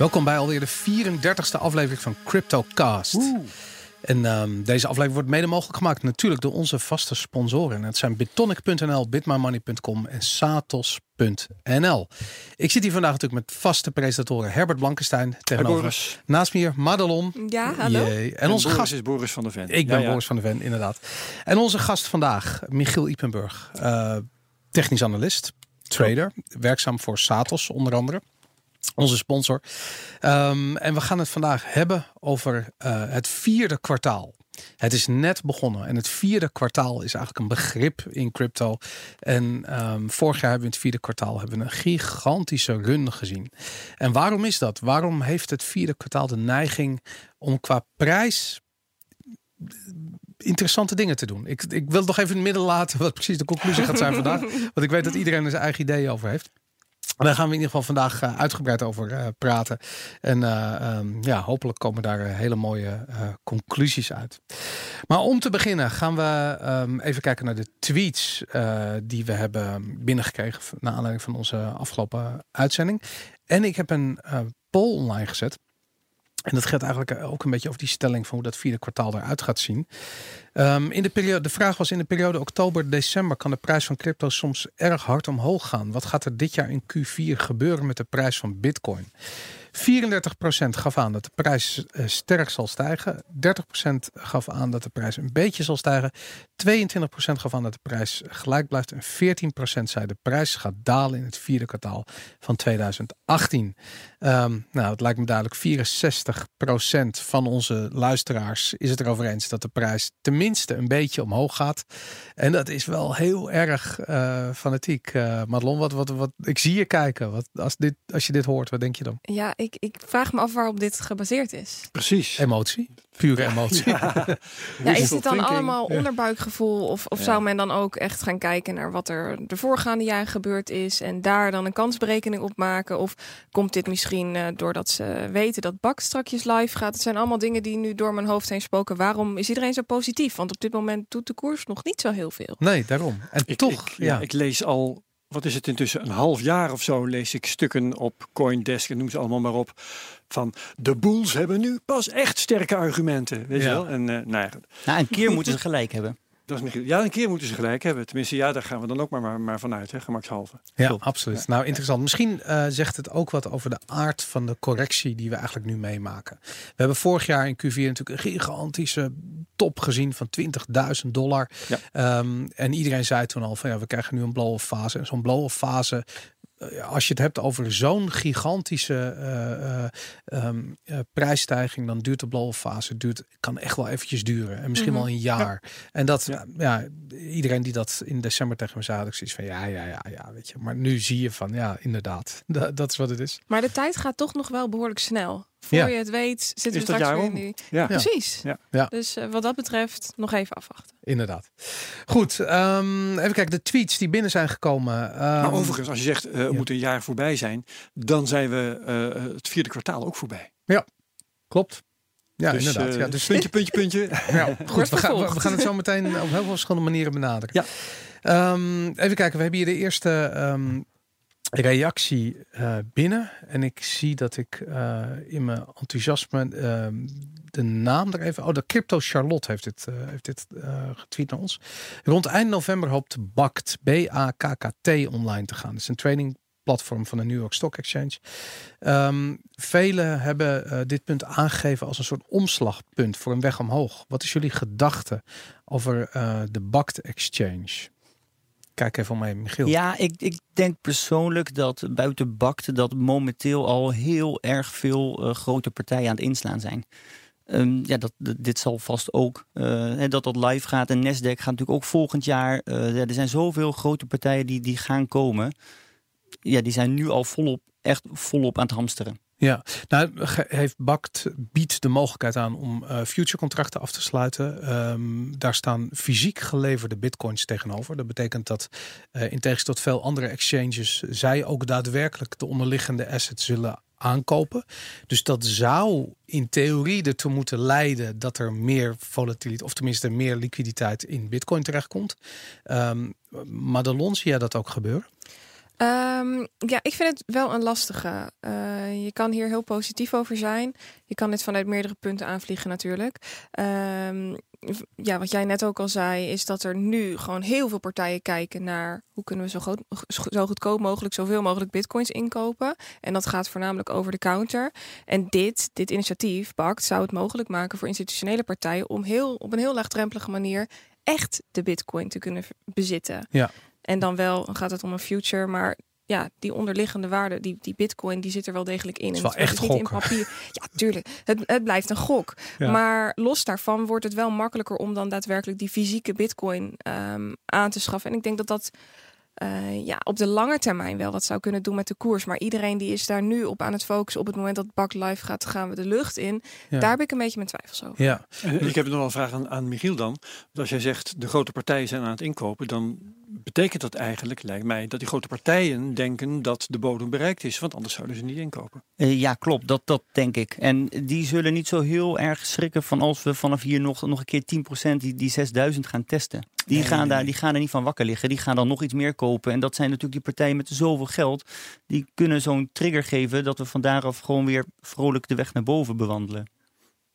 Welkom bij alweer de 34e aflevering van CryptoCast. En ehm, deze aflevering wordt mede mogelijk gemaakt natuurlijk door onze vaste sponsoren. En het zijn bitonic.nl, bitmymoney.com en satos.nl. Ik zit hier vandaag natuurlijk met vaste presentatoren Herbert Blankenstein tegenover. Boris. Naast me hier Madelon. Ja, hallo. Jee. En, En onze Boris gast. is Boris van der Ven. Ik ben Ja, ja. Boris van de Ven, inderdaad. En onze gast vandaag, Michiel Ipenburg. eh, technisch analist, trader, werkzaam voor Satos onder andere. Onze sponsor. Ehm, en we gaan het vandaag hebben over eh, het vierde kwartaal. Het is net begonnen en het vierde kwartaal is eigenlijk een begrip in crypto. En ehm, vorig jaar hebben we in het vierde kwartaal hebben we een gigantische run gezien. En waarom is dat? Waarom heeft het vierde kwartaal de neiging om qua prijs interessante dingen te doen. Ik, ik wil het nog even in het midden laten wat precies de conclusie gaat zijn vandaag. Want ik weet dat iedereen er zijn eigen ideeën over heeft. En daar gaan we in ieder geval vandaag eh, uitgebreid over eh, praten. En eh, ehm, ja, hopelijk komen daar hele mooie conclusies uit. Maar om te beginnen gaan we ehm, even kijken naar de tweets die we hebben binnengekregen. Naar aanleiding van onze afgelopen uitzending. En ik heb een poll online gezet. En dat gaat eigenlijk ook een beetje over die stelling van hoe dat vierde kwartaal eruit gaat zien. Ehm, in de, periode, de vraag was in de periode oktober-december kan de prijs van crypto soms erg hard omhoog gaan. Wat gaat er dit jaar in Q4 gebeuren met de prijs van bitcoin? 34% gaf aan dat de prijs eh, sterk zal stijgen. 30% gaf aan dat de prijs een beetje zal stijgen. 22% gaf aan dat de prijs gelijk blijft. En 14% zei de prijs gaat dalen in het vierde kwartaal van 2018. Ehm, nou, het lijkt me duidelijk. 64% van onze luisteraars is het erover eens dat de prijs tenminste een beetje omhoog gaat. En dat is wel heel erg eh, fanatiek. Eh Madelon, wat, wat, wat, ik zie je kijken. Wat, als, dit, als je dit hoort, wat denk je dan? Ja, ik, ik vraag me af waarop dit gebaseerd is. Precies. Emotie. Pure emotie. Ja, is dit dan thinking. allemaal onderbuikgevoel? Of, of Ja. zou men dan ook echt gaan kijken naar wat er de voorgaande jaren gebeurd is en daar dan een kansberekening op maken? Of komt dit misschien eh, doordat ze weten dat Bak strakjes live gaat? Het zijn allemaal dingen die nu door mijn hoofd heen spoken. Waarom is iedereen zo positief? Want op dit moment doet de koers nog niet zo heel veel. Nee, daarom. En Ik, toch, ik, ja. ja. ik lees al, wat is het intussen, een half jaar of zo lees ik stukken op Coindesk en noem ze allemaal maar op. Van de boels hebben nu pas echt sterke argumenten. Weet Ja. je wel? En eh nou ja, Nou, een keer moeten ze gelijk hebben. Dat is Michiel. Ja, een keer moeten ze gelijk hebben. Tenminste, ja, daar gaan we dan ook maar, maar, maar vanuit, hè, gemakshalve. Ja, Klopt. absoluut. Nou, interessant. Misschien eh, zegt het ook wat over de aard van de correctie die we eigenlijk nu meemaken. We hebben vorig jaar in Q4 natuurlijk een gigantische top gezien van 20.000 dollar. Ja. Ehm, en iedereen zei toen al van ja, we krijgen nu een blow-off fase. En zo'n blow-off fase, als je het hebt over zo'n gigantische eh, eh, ehm, eh, prijsstijging, dan duurt de blow-off fase duurt, kan echt wel eventjes duren. En misschien Mhm. wel een jaar. En dat, Ja. ja. iedereen die dat in december tegen me zei, ik zoiets van ja, ja, ja, ja, weet je. Maar nu zie je van ja, inderdaad, dat, dat is wat het is. Maar de tijd gaat toch nog wel behoorlijk snel. Voor Ja. je het weet zitten Is we straks weer in die... Ja. Precies. Ja. Ja. Dus eh, wat dat betreft nog even afwachten. Inderdaad. Goed, ehm, even kijken. De tweets die binnen zijn gekomen. ehm, maar overigens, als je zegt, eh ja. moet een jaar voorbij zijn, dan zijn we eh, het vierde kwartaal ook voorbij. Klopt. Ja, dus, inderdaad. eh, ja, dus puntje, puntje, puntje. ja, goed, we gaan, we, vervolgd. we gaan het zo meteen op heel veel verschillende manieren benaderen. Ja. Ehm, even kijken, we hebben hier de eerste ehm, reactie eh, binnen. En ik zie dat ik eh, in mijn enthousiasme ehm, de naam er even... Oh, de Crypto Charlotte heeft dit, eh, heeft dit getweet naar ons. Rond eind november hoopt BACT, B-A-K-K-T, online te gaan. Dat is een trading platform van de New York Stock Exchange. Ehm velen hebben dit punt aangegeven als een soort omslagpunt voor een weg omhoog. Wat is jullie gedachte over de BACT Exchange? Kijk even om mij, Michiel. Ja, ik, ik denk persoonlijk dat buiten bakte dat momenteel al heel erg veel eh, grote partijen aan het inslaan zijn. Ehm, ja, dat, dit zal vast ook, hè, dat dat live gaat. En Nasdaq gaat natuurlijk ook volgend jaar. eh, ja, er zijn zoveel grote partijen die, die gaan komen. Ja, die zijn nu al volop, echt volop aan het hamsteren. Ja, nou heeft BACT biedt de mogelijkheid aan om eh future contracten af te sluiten. Ehm, daar staan fysiek geleverde bitcoins tegenover. Dat betekent dat eh, in tegenstelling tot veel andere exchanges zij ook daadwerkelijk de onderliggende assets zullen aankopen. Dus dat zou in theorie ertoe moeten leiden dat er meer volatiliteit, of tenminste meer liquiditeit in bitcoin terechtkomt. Ehm Madelon, zie jij dat ook gebeuren? Ehm, ja, ik vind het wel een lastige. Uh, je kan hier heel positief over zijn. Je kan dit vanuit meerdere punten aanvliegen natuurlijk. Um, ja, wat jij net ook al zei, is dat er nu gewoon heel veel partijen kijken naar hoe kunnen we zo, goed, zo goedkoop mogelijk zoveel mogelijk bitcoins inkopen. En dat gaat voornamelijk over de counter. En dit, dit initiatief, BACT, zou het mogelijk maken voor institutionele partijen om heel, op een heel laagdrempelige manier echt de bitcoin te kunnen bezitten. Ja. En dan wel gaat het om een future, maar ja, die onderliggende waarde, die, die bitcoin, die zit er wel degelijk in. Het is wel echt niet in papier. Ja, tuurlijk. Het, het blijft een gok. Maar los daarvan wordt het wel makkelijker om dan daadwerkelijk die fysieke bitcoin um, aan te schaffen. En ik denk dat dat uh, ja, op de lange termijn wel wat zou kunnen doen met de koers. Maar iedereen die is daar nu op aan het focussen. Op het moment dat Bak live gaat, gaan we de lucht in. Daar heb ik een beetje mijn twijfels over. Ja. ik heb nog wel een vraag aan, aan Michiel dan. Als jij zegt de grote partijen zijn aan het inkopen, dan betekent dat eigenlijk, lijkt mij, dat die grote partijen denken dat de bodem bereikt is. Want anders zouden ze niet inkopen. Uh, ja, klopt. Dat, dat denk ik. En die zullen niet zo heel erg schrikken van als we vanaf hier nog, nog een keer 10% die, die 6000 gaan testen. Die, gaan Daar, die gaan er niet van wakker liggen. Die gaan dan nog iets meer kopen. En dat zijn natuurlijk die partijen met zoveel geld. Die kunnen zo'n trigger geven dat we van daaraf gewoon weer vrolijk de weg naar boven bewandelen.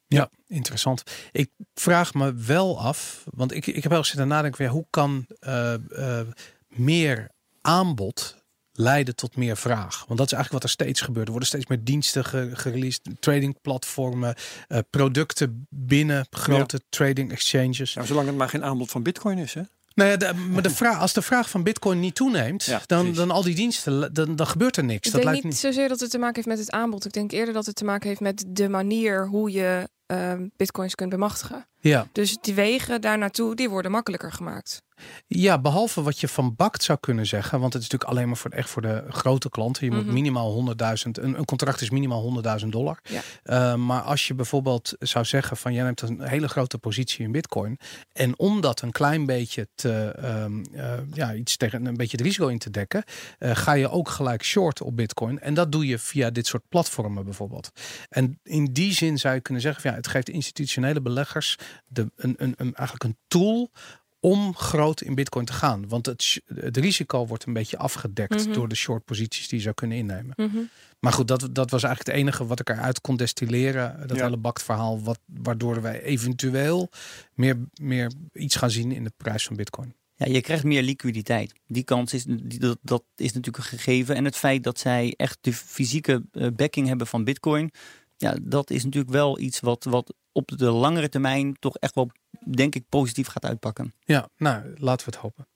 Ja, interessant. Ik vraag me wel af, want ik, ik heb wel zitten nadenken, ja, hoe kan uh, uh, meer aanbod leiden tot meer vraag. Want dat is eigenlijk wat er steeds gebeurt. Er worden steeds meer diensten gereleased, tradingplatformen, uh, producten binnen grote trading exchanges. Nou, zolang het maar geen aanbod van Bitcoin is, hè? Nou ja, de, maar de vraag, als de vraag van Bitcoin niet toeneemt, dan, dan al die diensten, dan, dan gebeurt er niks. Ik dat denk lijkt niet zozeer dat het te maken heeft met het aanbod. Ik denk eerder dat het te maken heeft met de manier hoe je uh, bitcoins kunt bemachtigen. Ja. Dus die wegen daar naartoe, die worden makkelijker gemaakt. Ja, behalve wat je van Bakt zou kunnen zeggen. Want het is natuurlijk alleen maar voor, echt voor de grote klanten. Je moet Mhm. minimaal 100.000. Een, een contract is minimaal 100.000 dollar. Ja. Uh, maar als je bijvoorbeeld zou zeggen van jij neemt een hele grote positie in Bitcoin. En om dat een klein beetje te um, uh, ja, iets tegen een beetje het risico in te dekken, uh, ga je ook gelijk short op Bitcoin. En dat doe je via dit soort platformen bijvoorbeeld. En in die zin zou je kunnen zeggen van ja, het geeft institutionele beleggers de, een, een, een, eigenlijk een tool om groot in bitcoin te gaan. Want het, het risico wordt een beetje afgedekt Mhm. mm -hmm. door de short posities die je zou kunnen innemen. Mm -hmm. Maar goed, dat, dat was eigenlijk het enige wat ik eruit kon destilleren. Dat Ja. hele baktverhaal, wat, waardoor wij eventueel meer, meer iets gaan zien in de prijs van bitcoin. Ja, je krijgt meer liquiditeit. Die kans is, die, dat, dat is natuurlijk een gegeven. En het feit dat zij echt de fysieke uh, backing hebben van bitcoin. Ja, dat is natuurlijk wel iets wat, wat op de langere termijn toch echt wel, denk ik, positief gaat uitpakken. Ja, nou, laten we het hopen.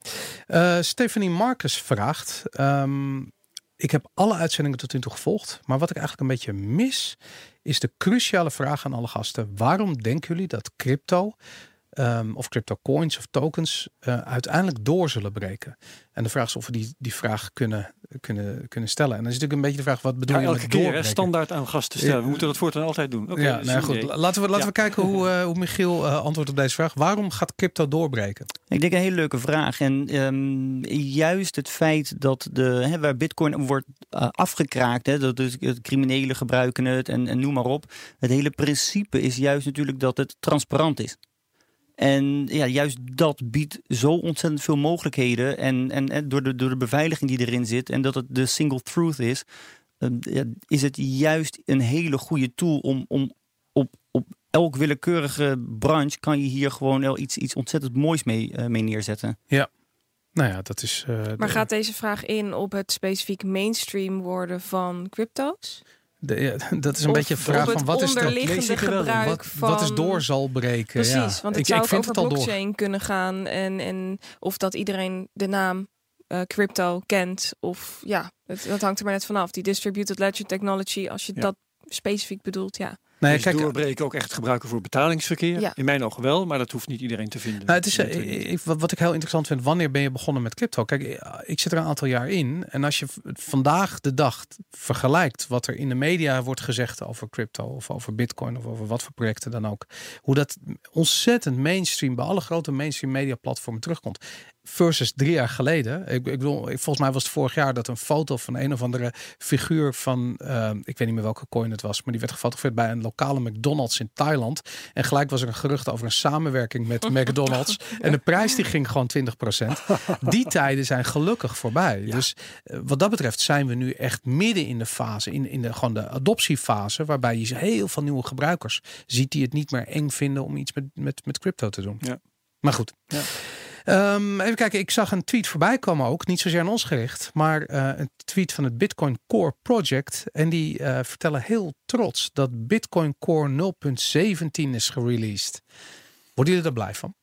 Uh, Stephanie Marcus vraagt. Um, ik heb alle uitzendingen tot nu toe gevolgd. Maar wat ik eigenlijk een beetje mis, is de cruciale vraag aan alle gasten. Waarom denken jullie dat crypto, um, of crypto coins of tokens, uh, uiteindelijk door zullen breken? En de vraag is of we die, die vraag kunnen, kunnen, kunnen stellen. En dan is natuurlijk een beetje de vraag, wat bedoel Ja, je elke met keer doorbreken? standaard aan gasten stellen. Ja. We moeten dat voortaan altijd doen. Oké, ja, is nou goed. Laten we, laten Ja. we kijken hoe, uh, hoe Michiel uh, antwoordt op deze vraag. Waarom gaat crypto doorbreken? Ik denk een hele leuke vraag. En um, juist het feit dat de, hè, waar bitcoin wordt uh, afgekraakt, hè, dat dus het criminelen gebruiken het en, en noem maar op. Het hele principe is juist natuurlijk dat het transparant is. En ja, juist dat biedt zo ontzettend veel mogelijkheden. En, en, en door, de, door de beveiliging die erin zit en dat het de single truth is, uh, ja, is het juist een hele goede tool om, om op, op elk willekeurige branche kan je hier gewoon wel iets, iets ontzettend moois mee, uh, mee neerzetten. Nou ja, dat is. Uh, Maar gaat deze vraag in op het specifiek mainstream worden van crypto's? De, ja, dat is een Of beetje een vraag van wat is er in. gebruik wat, van... wat is door zal breken? Precies, ja. want het ik, zou ik ook vind over het al door. blockchain kunnen gaan. En, en of dat iedereen de naam uh, crypto kent. Of ja, het, dat hangt er maar net vanaf. Die distributed ledger technology, als je Ja. dat specifiek bedoelt, ja. Nee, Dus kijk, doorbreken ook echt gebruiken voor betalingsverkeer. Ja. In mijn ogen wel, maar dat hoeft niet iedereen te vinden. Nou, het is, eh, ik wat, ik heel interessant vind, wanneer ben je begonnen met crypto? Kijk, eh, ik zit er een aantal jaar in. En als je vandaag de dag vergelijkt wat er in de media wordt gezegd over crypto of over bitcoin of over wat voor projecten dan ook. Hoe dat ontzettend mainstream bij alle grote mainstream media platformen terugkomt. Versus drie jaar geleden. Ik, ik bedoel, volgens mij was het vorig jaar dat een foto van een of andere figuur van, eh, ik weet niet meer welke coin het was, maar die werd gefotografeerd bij een lokale McDonald's in Thailand. En gelijk was er een gerucht over een samenwerking met McDonald's. En de prijs die ging gewoon 20%. Die tijden zijn gelukkig voorbij. Ja. Dus eh, wat dat betreft zijn we nu echt midden in de fase, in, in de, gewoon de adoptiefase, waarbij je heel veel nieuwe gebruikers ziet die het niet meer eng vinden om iets met, met, met crypto te doen. Ja. Maar goed. Ja. Ehm, even kijken, ik zag een tweet voorbij komen ook, niet zozeer aan ons gericht, maar eh, een tweet van het Bitcoin Core Project. En die eh, vertellen heel trots dat Bitcoin Core 0.17 is gereleased. Worden jullie er blij van?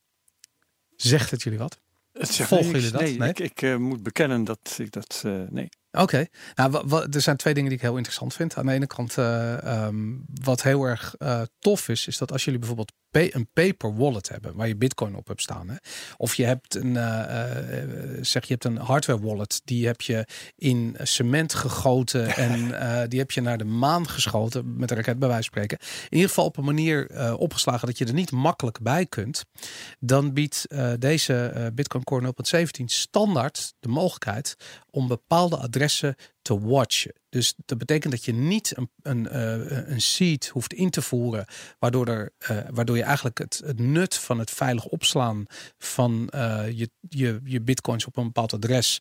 Zegt het jullie wat? Het Volgen jullie dat? Nee, Nee? ik, ik eh, moet bekennen dat ik dat... nee. Oké, nou, er zijn twee dingen die ik heel interessant vind. Aan de ene kant, ehm, wat heel erg tof is, is dat als jullie bijvoorbeeld een paper wallet hebben waar je bitcoin op hebt staan, hè, of je hebt een, eh, eh, zeg je hebt een hardware wallet, die heb je in cement gegoten en eh, die heb je naar de maan geschoten met een raket bij wijze van spreken. In ieder geval op een manier eh, opgeslagen dat je er niet makkelijk bij kunt. Dan biedt eh, deze eh, Bitcoin Core 0.17 standaard de mogelijkheid om bepaalde adressen te watchen. Dus dat betekent dat je niet een, een, eh, een seed hoeft in te voeren, waardoor, er, eh, waardoor je eigenlijk het, het nut van het veilig opslaan van eh, je, je, je bitcoins op een bepaald adres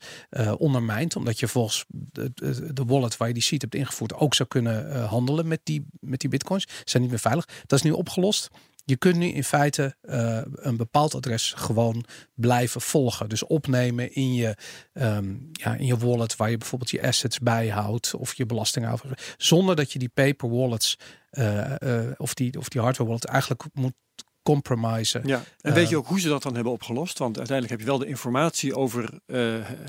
ondermijnt. Omdat je volgens de, de, wallet waar je die seed hebt ingevoerd ook zou kunnen handelen met die, met die bitcoins. Ze zijn niet meer veilig. Dat is nu opgelost. Je kunt nu in feite eh, een bepaald adres gewoon blijven volgen. Dus opnemen in je, ehm, ja, in je wallet waar je bijvoorbeeld je assets bijhoudt of je belasting. Zonder dat je die paper wallets eh, eh, of, die, of die hardware wallet eigenlijk moet compromissen. Ja. En Eh, weet je ook hoe ze dat dan hebben opgelost? Want uiteindelijk heb je wel de informatie over eh,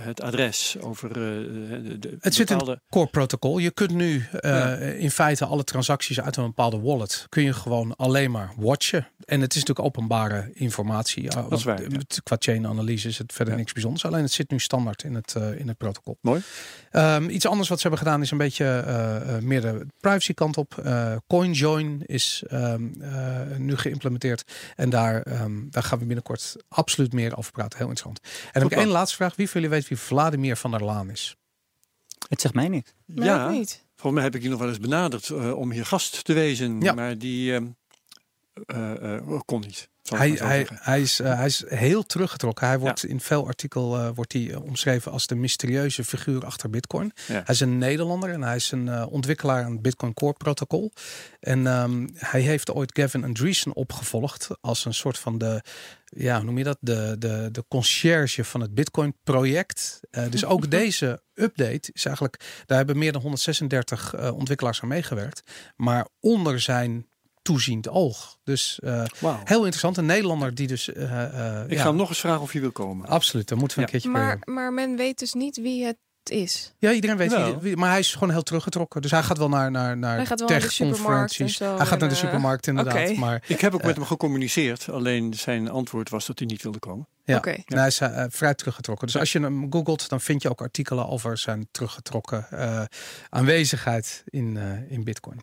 het adres, over eh, de, de Het zit in het core protocol. Je kunt nu eh, Ja. in feite alle transacties uit een bepaalde wallet kun je gewoon alleen maar watchen. En het is natuurlijk openbare informatie. Ja, is waar, eh, ja. Qua chain analyse is het verder Ja. niks bijzonders. Alleen het zit nu standaard in het, eh, in het protocol. Mooi. Ehm, iets anders wat ze hebben gedaan is een beetje eh, eh, meer de privacy kant op. Eh, CoinJoin is ehm, eh, nu geïmplementeerd. En daar, ehm, daar gaan we binnenkort absoluut meer over praten. Heel interessant. En dan heb ik één laatste vraag. Wie van jullie weet wie Vladimir van der Laan is? Het zegt mij niks. Maar ja, niet. volgens mij heb ik die nog wel eens benaderd eh, om hier gast te wezen. Ja. Maar die ehm, eh, eh, kon niet. zal ik Hij, maar zo hij, hij, is, eh, hij is heel teruggetrokken. Hij wordt in veel artikel eh, wordt hij eh, omschreven als de mysterieuze figuur achter Bitcoin. Ja. Hij is een Nederlander en hij is een eh, ontwikkelaar aan het Bitcoin Core protocol. En ehm, hij heeft ooit Gavin Andreessen opgevolgd als een soort van de, ja, hoe noem je dat? De, de, de conciërge van het Bitcoin project. Eh, dus ook deze update is eigenlijk, daar hebben meer dan 136 eh, ontwikkelaars aan meegewerkt. Maar onder zijn toeziend oog. Dus eh, Wauw. Heel interessant. Een Nederlander die dus... eh, eh, Ik ja, ga hem nog eens vragen of hij wil komen. Absoluut, dan moeten we een Ja. keertje Maar, proberen. maar men weet dus niet wie het is. Ja, iedereen weet Nou. wie, wie- Maar hij is gewoon heel teruggetrokken. Dus hij gaat wel naar, naar, naar Hij gaat wel naar de supermarkt tech-conferenties. en zo Hij gaat naar de supermarkt inderdaad. oké. Maar Ik heb ook met hem gecommuniceerd. Alleen zijn antwoord was dat hij niet wilde komen. ja, hij is vrij teruggetrokken. Dus als je hem googelt, dan vind je ook artikelen over zijn teruggetrokken eh, aanwezigheid in, eh, in Bitcoin.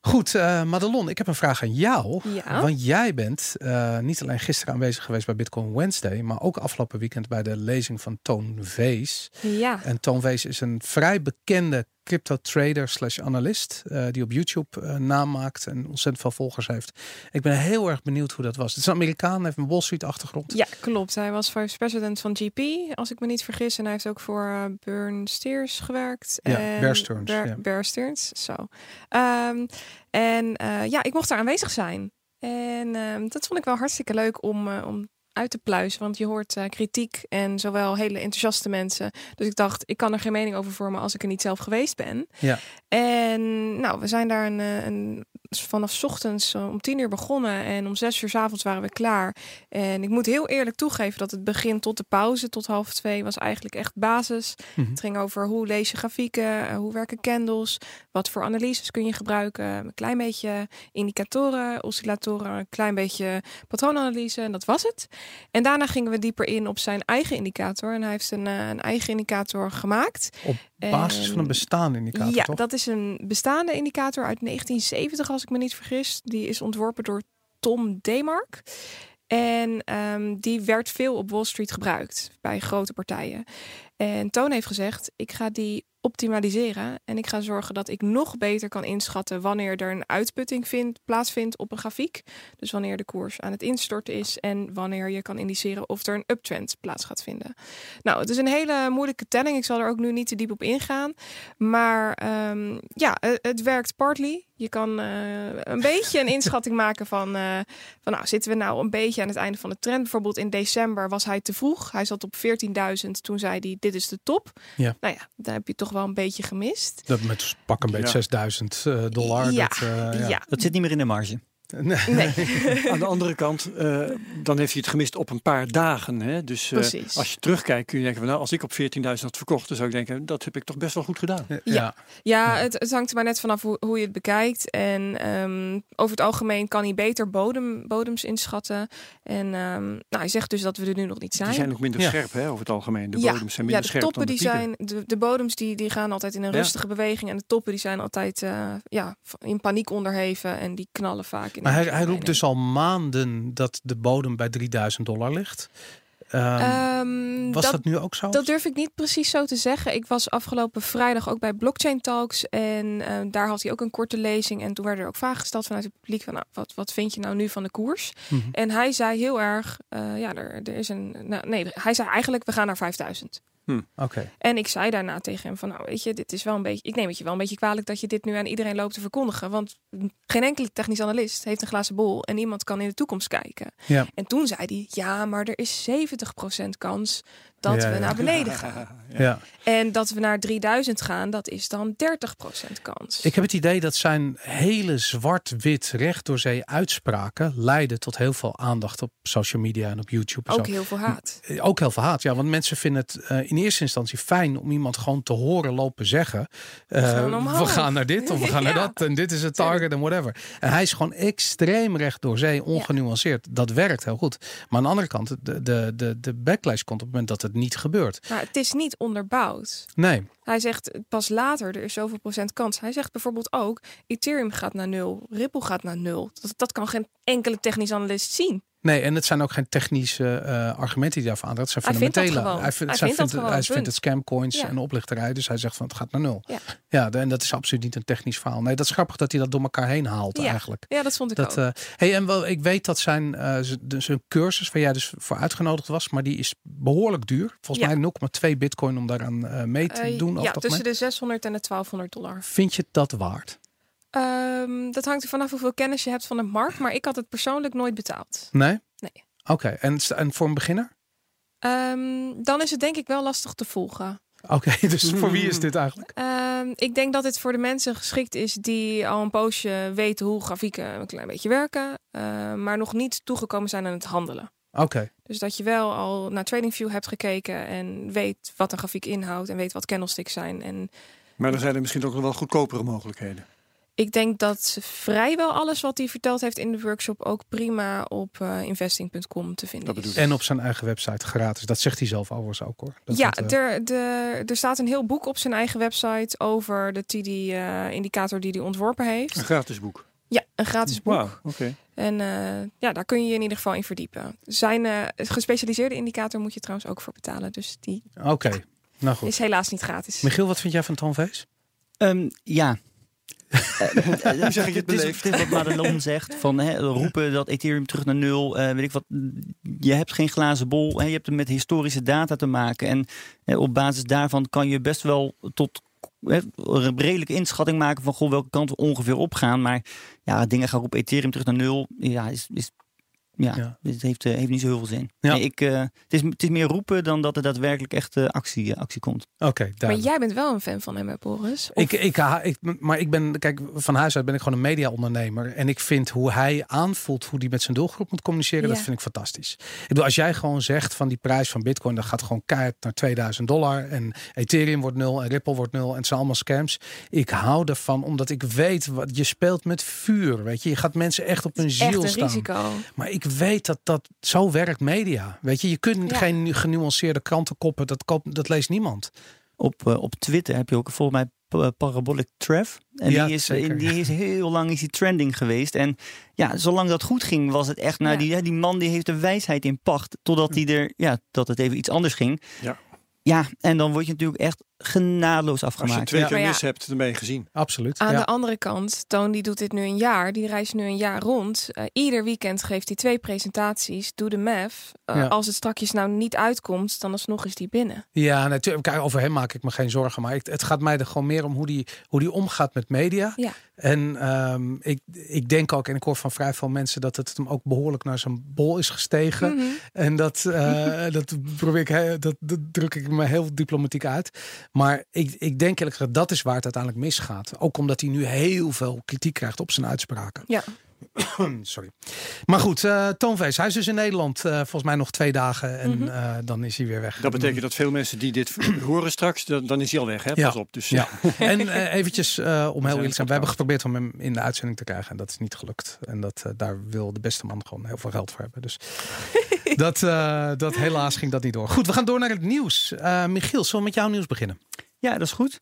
Goed, eh Madelon, ik heb een vraag aan jou. Ja. Want jij bent eh, niet alleen gisteren aanwezig geweest bij Bitcoin Wednesday, maar ook afgelopen weekend bij de lezing van Toon Vees. Ja. En Toon Vees is een vrij bekende crypto trader slash analist eh, die op YouTube eh, naam maakt en ontzettend veel volgers heeft. Ik ben heel erg benieuwd hoe dat was. Het is een Amerikaan, heeft een Wall Street achtergrond. Ja, klopt. Hij was vice president van GP, als ik me niet vergis. En hij heeft ook voor eh Burn Steers gewerkt. Ja, en Bear Stearns, Bear, ja. Bear Stearns, zo. Ehm, en ja, ik mocht daar aanwezig zijn. En ehm, dat vond ik wel hartstikke leuk om, om uit te pluizen. Want je hoort eh, kritiek en zowel hele enthousiaste mensen. Dus ik dacht, ik kan er geen mening over vormen als ik er niet zelf geweest ben. Ja. En nou, we zijn daar een, eh, een, vanaf ochtends eh, om tien uur begonnen. En om zes uur 's avonds waren we klaar. En ik moet heel eerlijk toegeven dat het begin tot de pauze, tot half twee, was eigenlijk echt basis. Mhm. Het ging over hoe lees je grafieken, hoe werken candles, wat voor analyses kun je gebruiken. Een klein beetje indicatoren, oscillatoren, een klein beetje patroonanalyse en dat was het. En daarna gingen we dieper in op zijn eigen indicator. En hij heeft een, eh, een eigen indicator gemaakt. Op basis van een En- bestaande indicator, ja, toch? dat is een bestaande indicator uit 1970, als ik me niet vergis. Die is ontworpen door Tom Demark. En ehm, die werd veel op Wall Street gebruikt bij grote partijen. En Toon heeft gezegd: ik ga die optimaliseren en ik ga zorgen dat ik nog beter kan inschatten wanneer er een uitputting vindt, plaatsvindt op een grafiek. Dus wanneer de koers aan het instorten is en wanneer je kan indiceren of er een uptrend plaats gaat vinden. Nou, het is een hele moeilijke telling. Ik zal er ook nu niet te diep op ingaan. Maar ehm, ja, het, het werkt partly. Je kan eh, een beetje een inschatting maken van, eh, van nou, zitten we nou een beetje aan het einde van de trend. Bijvoorbeeld in december was hij te vroeg. Hij zat op 14.000. Toen zei hij, dit is de top. Ja. Nou ja, daar heb je toch wel een beetje gemist. Dat met pak een beetje Ja. 6000 eh, dollar. Ja, dat, eh, ja. ja. Dat zit niet meer in de marge. Nee. Nee. Aan de andere kant, eh, dan heeft hij het gemist op een paar dagen. Hè? Dus eh, als je terugkijkt kun je denken, van, nou, als ik op 14.000 had verkocht, dan zou ik denken, dat heb ik toch best wel goed gedaan. Ja. Ja. Ja, het, het hangt er maar net vanaf hoe, hoe je het bekijkt. En ehm, over het algemeen kan hij beter bodem, bodems inschatten. En ehm, nou, hij zegt dus dat we er nu nog niet zijn. Die zijn ook minder Ja. scherp hè, over het algemeen. De ja, bodems zijn ja, minder de scherp toppen dan de die pieken. zijn, de, de bodems die, die gaan altijd in een Ja. rustige beweging. En de toppen die zijn altijd eh, ja, in paniek onderheven. En die knallen vaak in Maar hij, hij roept dus al maanden dat de bodem bij 3000 dollar ligt. Ehm, Ehm, was dat, dat, nu ook zo? dat durf ik niet precies zo te zeggen. Ik was afgelopen vrijdag ook bij Blockchain Talks. En eh, daar had hij ook een korte lezing. En toen werden er ook vragen gesteld vanuit het publiek. Van, nou, wat, wat vind je nou nu van de koers? Mhm. En hij zei heel erg, eh, ja, er, er is een. Nou, nee, hij zei eigenlijk, we gaan naar 5000. Oké. En ik zei daarna tegen hem van, nou weet je, dit is wel een beetje, ik neem het je wel een beetje kwalijk dat je dit nu aan iedereen loopt te verkondigen, want geen enkele technisch analist heeft een glazen bol en niemand kan in de toekomst kijken. Ja. En toen zei hij, ja, maar er is 70% kans dat Ja, we ja. naar beneden gaan. Ja. En dat we naar 3000 gaan, dat is dan 30% kans. Ik heb het idee dat zijn hele zwart-wit recht door zee uitspraken leiden tot heel veel aandacht op social media en op YouTube. En ook zo. heel veel haat. Eh, Ook heel veel haat, ja. Want mensen vinden het eh, in eerste instantie fijn om iemand gewoon te horen lopen zeggen. eh, gaan we gaan naar dit of we gaan naar dat en dit is het target en whatever. En hij is gewoon extreem recht door zee, ongenuanceerd. Dat werkt heel goed. Maar aan de andere kant, de, de, de, de backlash komt op het moment dat het niet gebeurt. Maar het is niet onderbouwd. Nee, Hij zegt pas later, er is zoveel procent kans. Hij zegt bijvoorbeeld ook, Ethereum gaat naar nul, Ripple gaat naar nul. Dat, dat kan geen enkele technisch analist zien. Nee, en het zijn ook geen technische eh, argumenten die daarvan aandraagt. Het zijn Hij vindt dat fundamentele. Hij vindt, Hij vindt gewoon, hij vindt het scamcoins Ja. en oplichterij. Dus hij zegt van het gaat naar nul. Ja. Ja, en dat is absoluut niet een technisch verhaal. Nee, dat is grappig dat hij dat door elkaar heen haalt Ja. eigenlijk. Ja, dat vond ik Dat, ook. eh, hey, en wel, ik weet dat zijn, z- dus een cursus waar jij dus voor uitgenodigd was, maar die is behoorlijk duur. Volgens mij 0,2 bitcoin om daaraan eh, mee te doen. ja, tussen de 600 en de 1200 dollar. Vind je dat waard? Ehm, dat hangt er vanaf hoeveel kennis je hebt van de markt. Maar ik had het persoonlijk nooit betaald. Nee? Nee. Oké, en, en voor een beginner? Ehm, dan is het denk ik wel lastig te volgen. Oké, dus voor wie is dit eigenlijk? Ehm, ik denk dat dit voor de mensen geschikt is die al een poosje weten hoe grafieken een klein beetje werken. eh, maar nog niet toegekomen zijn aan het handelen. Oké, Dus dat je wel al naar TradingView hebt gekeken en weet wat een grafiek inhoudt en weet wat candlesticks zijn. En Maar er zijn er misschien ook nog wel goedkopere mogelijkheden. Ik denk dat vrijwel alles wat hij verteld heeft in de workshop ook prima op eh, investing.com te vinden is. en op zijn eigen website gratis. Dat zegt hij zelf overigens ook hoor. Dat ja, eh, er, de, er staat een heel boek op zijn eigen website over de TD-indicator die hij ontworpen heeft. Een gratis boek. Ja, een gratis boek. Wauw, oké. En eh, ja, daar kun je je in ieder geval in verdiepen. Zijn eh, gespecialiseerde indicator moet je trouwens ook voor betalen. Dus die Oké, nou goed. is helaas niet gratis. Michiel, wat vind jij van Vees? Ehm, ja. Hoe zeg ik het beleefd? is wat Madelon zegt, van hè, roepen dat Ethereum terug naar nul, eh, weet ik wat. Je hebt geen glazen bol, hè, je hebt het met historische data te maken. En eh, op basis daarvan kan je best wel tot hè, een redelijke inschatting maken van goh, welke kant we ongeveer opgaan. Maar ja, dingen gaan op Ethereum terug naar nul, ja, is, is ja, Ja. het heeft, eh, heeft niet zo heel veel zin. Ja. Nee, ik, eh, het, is, het is meer roepen dan dat er daadwerkelijk echt eh, actie, actie komt. Oké, maar duidelijk. jij bent wel een fan van hem, Boris? Of- Ik, ik, ha- ik, maar ik ben, kijk, van huis uit ben ik gewoon een mediaondernemer. En ik vind hoe hij aanvoelt hoe hij met zijn doelgroep moet communiceren, dat vind ik fantastisch. Ik bedoel, als jij gewoon zegt van die prijs van Bitcoin, dat gaat gewoon keihard naar 2000 dollar. En Ethereum wordt nul en Ripple wordt nul. En het zijn allemaal scams. Ik hou ervan, omdat ik weet wat je speelt met vuur. Weet je, je gaat mensen echt op hun echt ziel een staan. risico. Maar ik weet dat dat zo werkt media. Weet je, je kunt Ja. geen genuanceerde krantenkoppen, dat, koop, dat leest niemand. Op, eh, op Twitter heb je ook volgens mij Pa- Parabolic Trev. En Ja, die, is, zeker. die is heel lang is die trending geweest. En ja, zolang dat goed ging, was het echt... Nou, Ja. die, ja, die man die heeft de wijsheid in pacht. Totdat hij er, ja, dat het even iets anders ging. Ja. Ja, en dan word je natuurlijk echt genadeloos Als je afgemaakt. twee Ja. keer ja. mis hebt, dan ben je gezien. Absoluut. Aan ja. de andere kant, Toon die doet dit nu een jaar. Die reist nu een jaar rond. Eh, ieder weekend geeft hij twee presentaties. Doe de MEF. Eh, Ja. Als het strakjes nou niet uitkomt, dan alsnog is die binnen. Ja, natuurlijk. Kijk, over hem maak ik me geen zorgen. Maar ik, het gaat mij er gewoon meer om hoe die, hoe die omgaat met media. Ja. En ehm, ik, ik denk ook, en ik hoor van vrij veel mensen, dat het hem ook behoorlijk naar zijn bol is gestegen. Mhm. En dat, eh, dat probeer ik, dat, dat druk ik me heel diplomatiek uit. Maar ik, ik denk eerlijk gezegd, dat is waar het uiteindelijk misgaat. Ook omdat hij nu heel veel kritiek krijgt op zijn uitspraken. Ja. Sorry. Maar goed, eh Toonfeest, hij is dus in Nederland eh, volgens mij nog twee dagen en Mhm. eh, dan is hij weer weg. Dat betekent dat veel mensen die dit horen straks, dan, dan is hij al weg. Hè? Ja. Pas op. Dus Ja, en eventjes eh, om heel eerlijk te zijn. We hebben geprobeerd om hem in de uitzending te krijgen. En dat is niet gelukt. En dat, daar wil de beste man gewoon heel veel geld voor hebben. Dus dat, eh, dat helaas ging dat niet door. Goed, we gaan door naar het nieuws. Eh, Michiel, zullen we met jouw nieuws beginnen? Ja, dat is goed.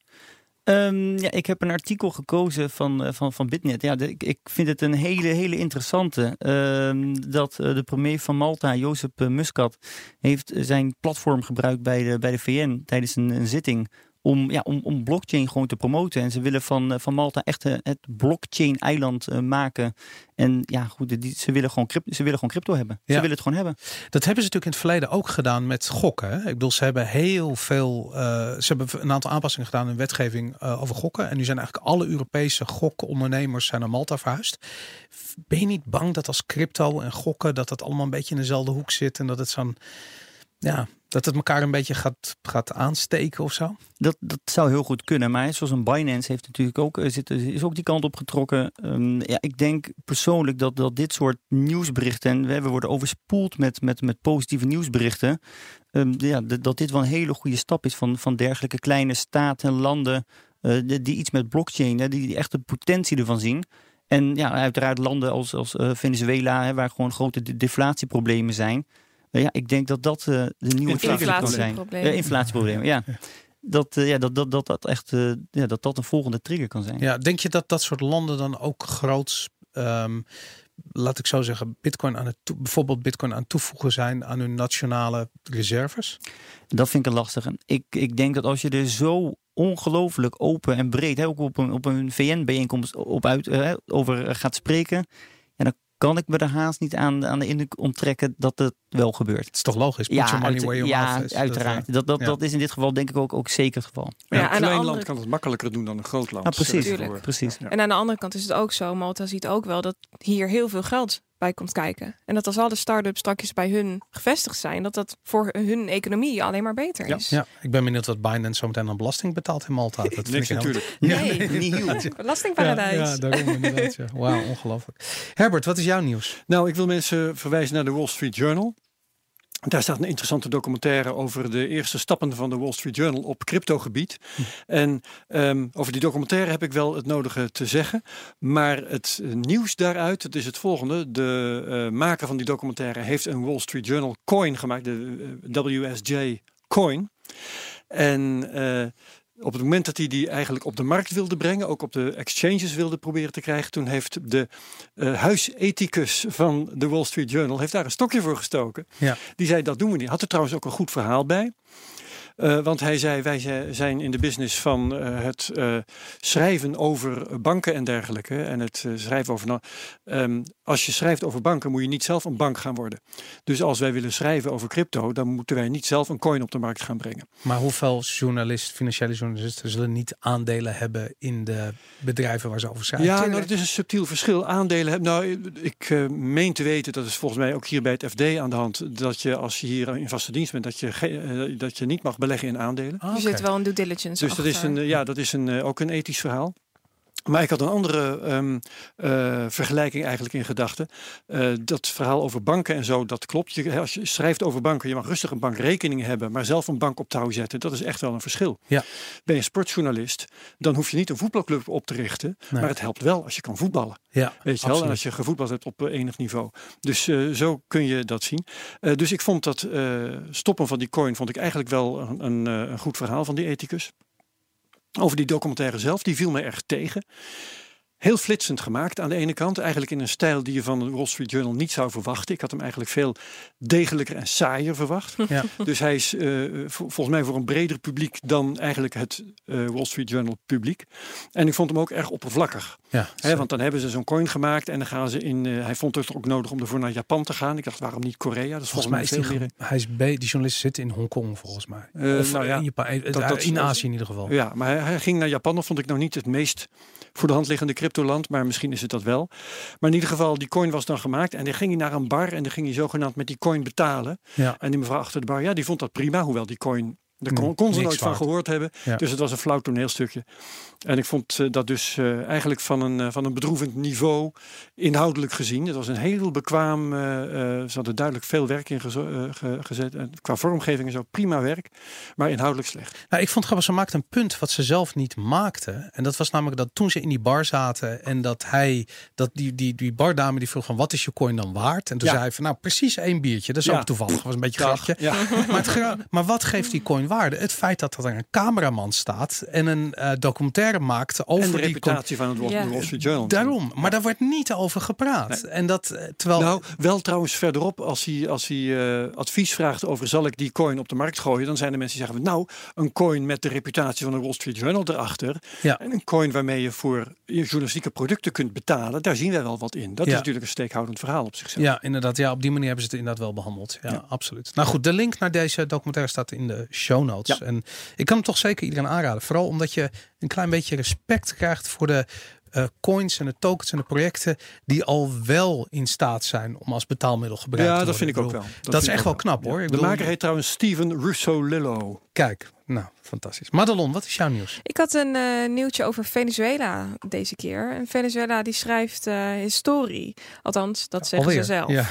Ehm, ja, ik heb een artikel gekozen van, eh, van, van Bitnet. Ja, ik vind het een hele, hele interessante. Ehm, dat eh, de premier van Malta, Jozef eh, Muscat, heeft zijn platform gebruikt bij de, bij de VN tijdens een, een zitting. Om, ja, om, om blockchain gewoon te promoten. En ze willen van, eh, van Malta echt eh, het blockchain-eiland eh, maken. En ja, goed, die, ze, willen gewoon crypto, ze willen gewoon crypto hebben. Ja. Ze willen het gewoon hebben. Dat hebben ze natuurlijk in het verleden ook gedaan met gokken. Hè? Ik bedoel, ze hebben heel veel. ze hebben een aantal aanpassingen gedaan in wetgeving over gokken. En nu zijn eigenlijk alle Europese gokondernemers zijn naar Malta verhuisd. Ben je niet bang dat als crypto en gokken dat het allemaal een beetje in dezelfde hoek zit en dat het zo'n ja, dat het elkaar een beetje gaat, gaat aansteken of zo? Dat, dat zou heel goed kunnen. Maar zoals een Binance heeft natuurlijk ook, eh, zit, is ook die kant op getrokken. Ehm, ja, ik denk persoonlijk dat, dat dit soort nieuwsberichten. En we, worden overspoeld met, met, met positieve nieuwsberichten. ehm, ja, dat, dit wel een hele goede stap is van, van dergelijke kleine staten en landen. eh, die, iets met blockchain, die, die echt de potentie ervan zien. En ja, uiteraard landen als, als eh, Venezuela, hè, waar gewoon grote de- deflatieproblemen zijn. Eh, ja, ik denk dat dat eh, de nieuwe trigger kan zijn. Inflatieproblemen. Ja, inflatieproblemen, ja. Dat, eh, ja, dat, dat, dat, dat echt eh, ja, dat, dat een volgende trigger kan zijn. Ja, denk je dat dat soort landen dan ook groots, ehm, laat ik zo zeggen, bitcoin aan het toe- bijvoorbeeld bitcoin aan het toevoegen zijn aan hun nationale reserves? Dat vind ik een lastige. Ik, ik denk dat als je er zo ongelooflijk open en breed, hè, ook op een, op een VN-bijeenkomst op uit, over gaat spreken, kan ik me er haast niet aan, aan de indruk onttrekken dat het wel gebeurt. Het is toch logisch? Put your money uit- where your ja mouth is. uiteraard. Dat, Dat, dat, ja. dat is in dit geval denk ik ook, ook zeker het geval. Ja, Ja, een de klein andere- land kan het makkelijker doen dan een groot land. Ja, precies. Precies. Ja. En aan de andere kant is het ook zo. Malta ziet ook wel dat hier heel veel geld bij komt kijken. En dat als alle start-ups straks bij hun gevestigd zijn, dat dat voor hun economie alleen maar beter Ja. is. ja, ik ben benieuwd wat Binance zometeen aan belasting betaalt in Malta. Dat vind Niks ik heel- natuurlijk. Ja, Nee. Niet heel. Ja, Belastingparadijs. ja, daarom inderdaad. Ja. Wauw, ongelooflijk. Herbert, wat is jouw nieuws? Nou, ik wil mensen verwijzen naar de Wall Street Journal. Daar staat een interessante documentaire over de eerste stappen van de Wall Street Journal op cryptogebied. En ehm, over die documentaire heb ik wel het nodige te zeggen. Maar het eh, nieuws daaruit, het is het volgende. De eh, maker van die documentaire heeft een Wall Street Journal coin gemaakt, de eh, WSJ coin. En op het moment dat hij die eigenlijk op de markt wilde brengen, ook op de exchanges wilde proberen te krijgen, toen heeft de eh, huisethicus van de Wall Street Journal heeft daar een stokje voor gestoken. Ja. Die zei dat doen we niet. Had er trouwens ook een goed verhaal bij. Eh, want hij zei, wij zi- zijn in de business van eh, het eh, schrijven over banken en dergelijke. En het schrijven over... ehm, als je schrijft over banken, moet je niet zelf een bank gaan worden. Dus als wij willen schrijven over crypto, dan moeten wij niet zelf een coin op de markt gaan brengen. Maar hoeveel journalisten, financiële journalisten, zullen niet aandelen hebben in de bedrijven waar ze over schrijven? Ja, nou, dat is een subtiel verschil. Aandelen hebben. Nou, ik meen te weten, dat is volgens mij ook hier bij het FD aan de hand, dat je als je hier in vaste dienst bent, dat je, dat je niet mag beleggen in aandelen. Er oké. zit wel een due diligence Dus dat is, achter. een, eh, ja, dat is een, eh, ook een ethisch verhaal. Maar ik had een andere ehm, eh, vergelijking eigenlijk in gedachten. Eh, dat verhaal over banken en zo, dat klopt. Je, als je schrijft over banken, je mag rustig een bankrekening hebben, maar zelf een bank op touw zetten, dat is echt wel een verschil. Ja. Ben je sportjournalist, dan hoef je niet een voetbalclub op te richten, Nee. maar het helpt wel als je kan voetballen. Ja, Weet je wel, en als je gevoetbald hebt op eh, enig niveau. Dus zo kun je dat zien. Dus ik vond dat stoppen van die coin vond ik eigenlijk wel een, een, een goed verhaal van die ethicus. Over die documentaire zelf. Die viel me erg tegen. Heel flitsend gemaakt aan de ene kant. Eigenlijk in een stijl die je van de Wall Street Journal niet zou verwachten. Ik had hem eigenlijk veel degelijker en saaier verwacht. Ja. Dus hij is eh, vol- volgens mij voor een breder publiek dan eigenlijk het eh, Wall Street Journal publiek. En ik vond hem ook erg oppervlakkig. Ja, Hè, want dan hebben ze zo'n coin gemaakt en dan gaan ze in. eh, hij vond het ook nodig om ervoor naar Japan te gaan. Ik dacht, waarom niet Korea? Dat is volgens mij is die, meer. hij is be- die journalist zit in Hongkong volgens mij. Of nou ja, in, Japan, dat- dat- in Azië in ieder geval. Ja, maar hij, hij ging naar Japan. Dat vond ik nou niet het meest voor de hand liggende cryptoland. Maar misschien is het dat wel. Maar in ieder geval, die coin was dan gemaakt. En dan ging hij naar een bar en dan ging hij zogenaamd met die coin betalen. Ja. En die mevrouw achter de bar, ja, die vond dat prima. Hoewel die coin, daar Hmm, kon, kon ze nooit van gehoord hebben. Ja. Dus het was een flauw toneelstukje. En ik vond eh, dat dus eh, eigenlijk van een, eh, van een bedroevend niveau, inhoudelijk gezien. Het was een heel bekwaam, ze hadden duidelijk veel werk in ge- gezet. En qua vormgeving en zo, prima werk. Maar inhoudelijk slecht. Nou, ik vond grappig, ze maakte een punt wat ze zelf niet maakte. En dat was namelijk dat toen ze in die bar zaten en dat hij, dat die, die, die bardame die vroeg van wat is je coin dan waard? En toen Ja. zei hij van nou precies één biertje. Dat is Ja. ook toevallig, dat was een beetje grapje. Maar, maar wat geeft die coin waarde? Het feit dat er een cameraman staat en een eh, documentaire maakt over En de reputatie van het Wall, Ja. de Wall Street Journal. Daarom, maar daar wordt niet over gepraat. En dat eh, terwijl Nou, wel trouwens verderop, als hij, als hij eh, advies vraagt over zal ik die coin op de markt gooien, dan zijn er mensen die zeggen, nou, een coin met de reputatie van de Wall Street Journal erachter Ja. en een coin waarmee je voor je journalistieke producten kunt betalen, daar zien wij wel wat in. Dat Ja. is natuurlijk een steekhoudend verhaal op zichzelf. Ja, inderdaad. Ja, op die manier hebben ze het inderdaad wel behandeld. Ja, absoluut. Nou goed, de link naar deze documentaire staat in de show notes. Ja. En ik kan hem toch zeker iedereen aanraden. Vooral omdat je een klein beetje respect krijgt voor de eh, coins en de tokens en de projecten die al wel in staat zijn om als betaalmiddel gebruikt Ja, te dat worden. vind ik ook bedoel, wel. Dat, is echt wel knap hoor. Ik De bedoel, maker heet trouwens Steven Russo-Lillo. Kijk, nou, fantastisch. Madelon, wat is jouw nieuws? Ik had een eh, nieuwtje over Venezuela deze keer. En Venezuela die schrijft eh, historie. Althans, dat zeggen Alweer. ze zelf. Ja.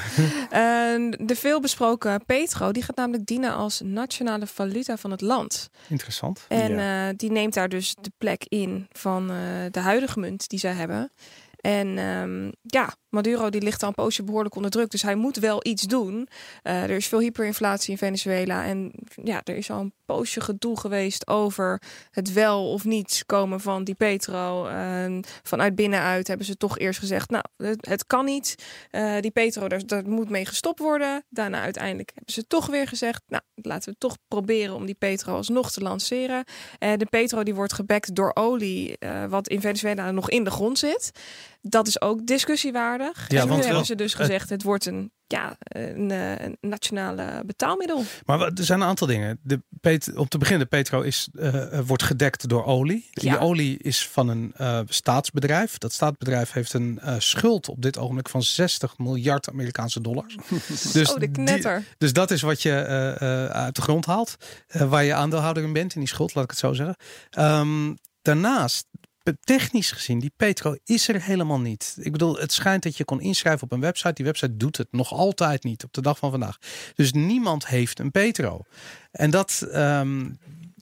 De veelbesproken petro die gaat namelijk dienen als nationale valuta van het land. Interessant. En eh, die neemt daar dus de plek in van eh, de huidige munt die zij hebben. En ehm, ja, Maduro die ligt al een poosje behoorlijk onder druk. Dus hij moet wel iets doen. Eh, er is veel hyperinflatie in Venezuela. En ja, er is al een poosje gedoe geweest over het wel of niet komen van die petro. En vanuit binnenuit hebben ze toch eerst gezegd, nou, het, kan niet. Eh, die petro, daar, moet mee gestopt worden. Daarna uiteindelijk hebben ze toch weer gezegd, nou, laten we toch proberen om die petro alsnog te lanceren. Eh, de petro die wordt gebackt door olie, wat in Venezuela nog in de grond zit. Dat is ook discussiewaardig. Ja, en nu want hebben ze dus gezegd, het wordt een, ja, een, eh, een nationale betaalmiddel. Maar er zijn een aantal dingen. De pet, om te beginnen, Petro is, eh, wordt gedekt door olie. Die olie is van een staatsbedrijf. Dat staatsbedrijf heeft een schuld op dit ogenblik van 60 miljard Amerikaanse dollars. dus, oh, de die- knetter. dus dat is wat je uit de grond haalt. waar je aandeelhouder in bent in die schuld, laat ik het zo zeggen. Ehm, daarnaast, technisch gezien, die Petro is er helemaal niet. Ik bedoel, het schijnt dat je kon inschrijven op een website. Die website doet het nog altijd niet op de dag van vandaag. Dus niemand heeft een Petro. En dat. ehm,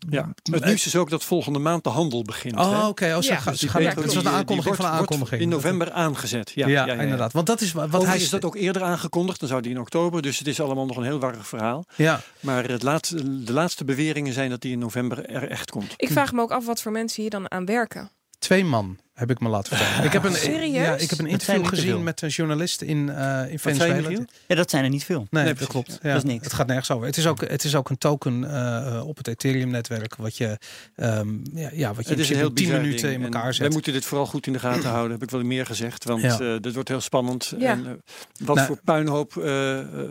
Ja. Het nieuws is ook dat volgende maand de handel begint. hè? Oh, oké. Oh, ze Ja. Dus die was een aankondiging van wordt- aankondiging. In november aangezet. Ja, Ja, ja, inderdaad. Want dat is wa- wat Overigens hij is dat ook eerder aangekondigd. Dan zou die in oktober. Dus het is allemaal nog een heel warrig verhaal. Ja, Maar het laatste, de laatste beweringen zijn dat die in november er echt komt. Ik vraag me ook af wat voor mensen hier dan aan werken. Twee man heb ik me laten vertellen. Ik heb een, Serieus? Ja, ik heb een interview niet te gezien met een journalist in, eh in Venezuela. Ja, dat zijn er niet veel. Nee, Nee, dat klopt. ja. Dat is niks. Het gaat nergens over. Het is ook, het is ook een token eh, op het Ethereum-netwerk, wat je, ehm, ja, ja, wat je Het is een heel 10 bizar minuten ding. in En elkaar Wij zet. moeten dit vooral goed in de gaten houden. Heb ik wel meer gezegd. Want Ja. eh, dit wordt heel spannend. Ja. En, wat Nou. voor puinhoop.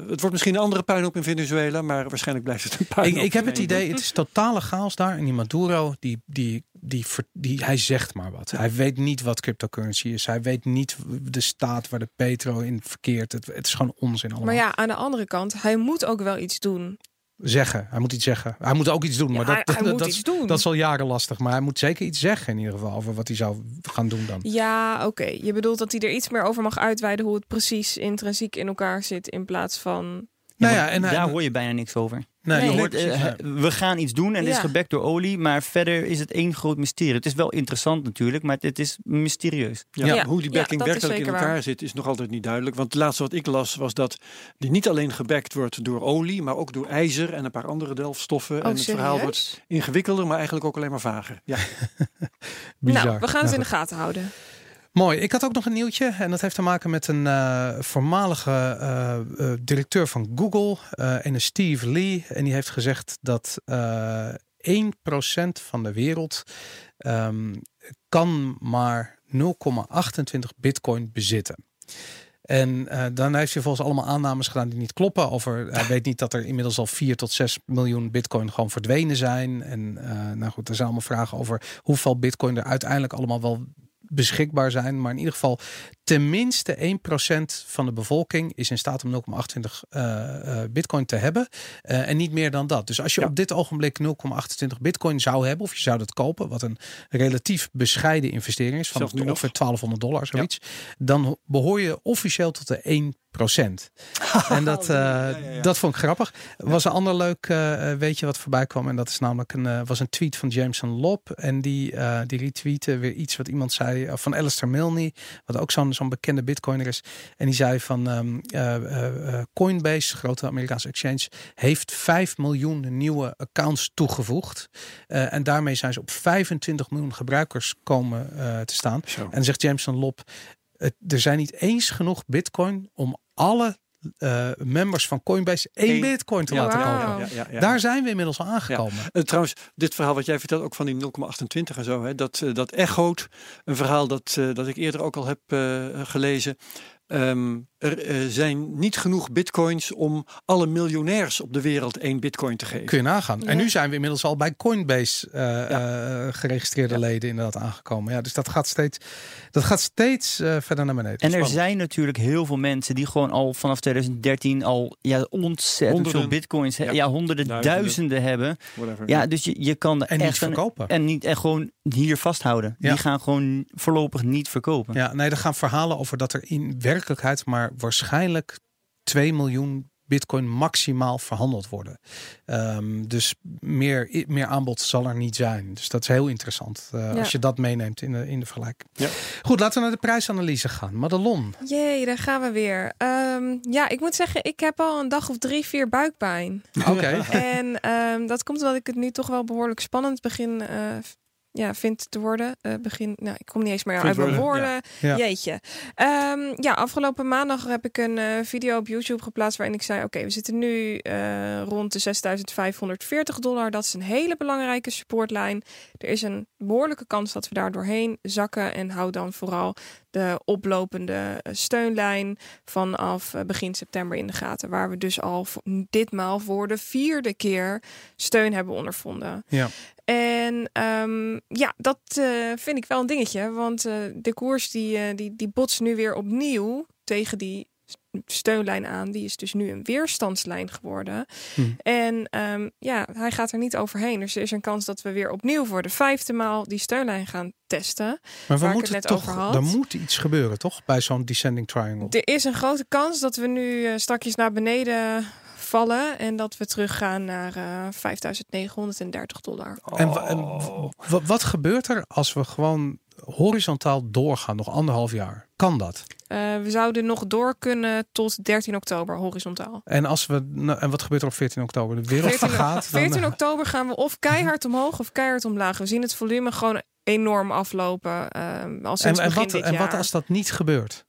het wordt misschien een andere puinhoop in Venezuela. Maar waarschijnlijk blijft het een Ik, puinhoop. ik heb het idee, het is totale chaos daar. En die Maduro, die, die, die, ver- die, hij zegt maar wat. Hij weet niet wat cryptocurrency is. Hij weet niet de staat waar de petro in verkeert. Het, het is gewoon onzin allemaal. Maar ja, aan de andere kant, hij moet ook wel iets doen. Zeggen, hij moet iets zeggen. Hij moet ook iets doen. Ja, maar hij, dat, hij dat, moet dat, iets doen. dat is al jaren lastig. Maar hij moet zeker iets zeggen in ieder geval over wat hij zou gaan doen dan. Ja, oké. Je bedoelt dat hij er iets meer over mag uitweiden hoe het precies intrinsiek in elkaar zit in plaats van. Nou ja, en hij- daar hoor je bijna niks over. Nee, Nee. Je nee, hoort, eh, we gaan iets doen en het is gebekt door olie, maar verder is het één groot mysterie. Het is wel interessant natuurlijk, maar het is mysterieus. Ja, Ja. Hoe die backing werkelijk in elkaar waar. zit, is nog altijd niet duidelijk. Want het laatste wat ik las was dat die niet alleen gebackt wordt door olie, maar ook door ijzer en een paar andere delfstoffen. Oh, en het verhaal wordt ingewikkelder, maar eigenlijk ook alleen maar vager. Ja. bizar. Nou, we gaan Nou, ze in de goed. gaten houden. Mooi. Ik had ook nog een nieuwtje. En dat heeft te maken met een eh, voormalige eh, eh, directeur van Google. en een Steve Lee. En die heeft gezegd dat eh 1% van de wereld ehm, kan maar 0,28 bitcoin bezitten. En dan heeft hij volgens allemaal aannames gedaan die niet kloppen. Over, hij weet niet dat er inmiddels al 4 tot 6 miljoen bitcoin gewoon verdwenen zijn. En nou goed, er zijn allemaal vragen over hoeveel bitcoin er uiteindelijk allemaal wel beschikbaar zijn. Maar in ieder geval tenminste 1% van de bevolking is in staat om 0,28 eh, eh, bitcoin te hebben. Eh, en niet meer dan dat. Dus als je Ja. op dit ogenblik 0,28 bitcoin zou hebben, of je zou dat kopen, wat een relatief bescheiden investering is, van ongeveer 1200 dollar, zoiets, dan ho- behoor je officieel tot de 1%. en dat, ja, ja, ja. dat vond ik grappig. Er was een ander leuk eh, eh, weetje wat voorbij kwam. En dat is namelijk een, was een tweet van Jameson Lob. En die, die retweette weer iets wat iemand zei van Alistair Milne. Wat ook zo'n zo'n bekende bitcoiner is. En die zei van ehm, eh, eh, eh, Coinbase, grote Amerikaanse exchange, heeft 5 miljoen nieuwe accounts toegevoegd. En daarmee zijn ze op 25 miljoen gebruikers komen te staan. Zo. En zegt Jameson Lop, er zijn niet eens genoeg bitcoin om alle eh, members van Coinbase één bitcoin te Ja, laten wauw. kopen. ja, ja, ja. Daar zijn we inmiddels al aangekomen. Eh, trouwens, dit verhaal wat jij vertelt, ook van die 0,28 en zo, hè, dat, eh, dat echoot een verhaal dat, dat ik eerder ook al heb gelezen. Ehm, er eh, zijn niet genoeg bitcoins om alle miljonairs op de wereld één bitcoin te geven. Kun je nagaan. En nu zijn we inmiddels al bij Coinbase eh, eh, geregistreerde leden inderdaad aangekomen. Ja, dus dat gaat steeds, dat gaat steeds eh, verder naar beneden. En er zijn natuurlijk heel veel mensen die gewoon al vanaf 2013 al ja, ontzettend Honderden. veel bitcoins, he- Ja. ja, honderden, Duizenden. duizenden hebben. Whatever. Ja, dus je, je kan en niet echt een- verkopen. en niet en gewoon hier vasthouden. Ja. Die gaan gewoon voorlopig niet verkopen. Ja, nee, er gaan verhalen over dat er in werkelijkheid maar waarschijnlijk 2 miljoen bitcoin maximaal verhandeld worden. Ehm, dus meer, meer aanbod zal er niet zijn. Dus dat is heel interessant eh, Ja. als je dat meeneemt in de, in de vergelijking. Ja. Goed, laten we naar de prijsanalyse gaan. Madelon. Jee, daar gaan we weer. Ehm, ja, ik moet zeggen, ik heb al een dag of drie, vier buikpijn. Oké. en ehm, dat komt omdat ik het nu toch wel behoorlijk spannend begin eh, ja, vind te worden. Eh, begin, nou, ik kom niet eens meer Vindt uit mijn woorden. Ja. Jeetje. Ehm, ja, afgelopen maandag heb ik een eh, video op YouTube geplaatst waarin ik zei: Oké, we zitten nu eh, rond de 6.540 dollar. Dat is een hele belangrijke supportlijn. Er is een behoorlijke kans dat we daar doorheen zakken. En hou dan vooral de oplopende steunlijn vanaf begin september in de gaten. Waar we dus al ditmaal voor de vierde keer steun hebben ondervonden. Ja. En ehm, ja, dat eh, vind ik wel een dingetje. Want eh, de koers die, eh, die, die botst nu weer opnieuw tegen die steunlijn aan. Die is dus nu een weerstandslijn geworden. Hm. En ehm, ja, hij gaat er niet overheen. Dus er is een kans dat we weer opnieuw voor de vijfde maal die steunlijn gaan testen. Maar we moeten het net toch, over had. er moet iets gebeuren, toch? Bij zo'n descending triangle. Er is een grote kans dat we nu eh, stakjes naar beneden vallen. En dat we teruggaan naar eh 5.930 dollar. En, wa- en wat gebeurt er als we gewoon horizontaal doorgaan, nog anderhalf jaar? Kan dat? Eh, we zouden nog door kunnen tot 13 oktober horizontaal. En, als we, nou, en wat gebeurt er op 14 oktober? De wereld 14, vergaat. dan- 14 oktober gaan we of keihard omhoog of keihard omlaag. We zien het volume gewoon enorm aflopen. ehm als en, en, wat, en wat als dat niet gebeurt?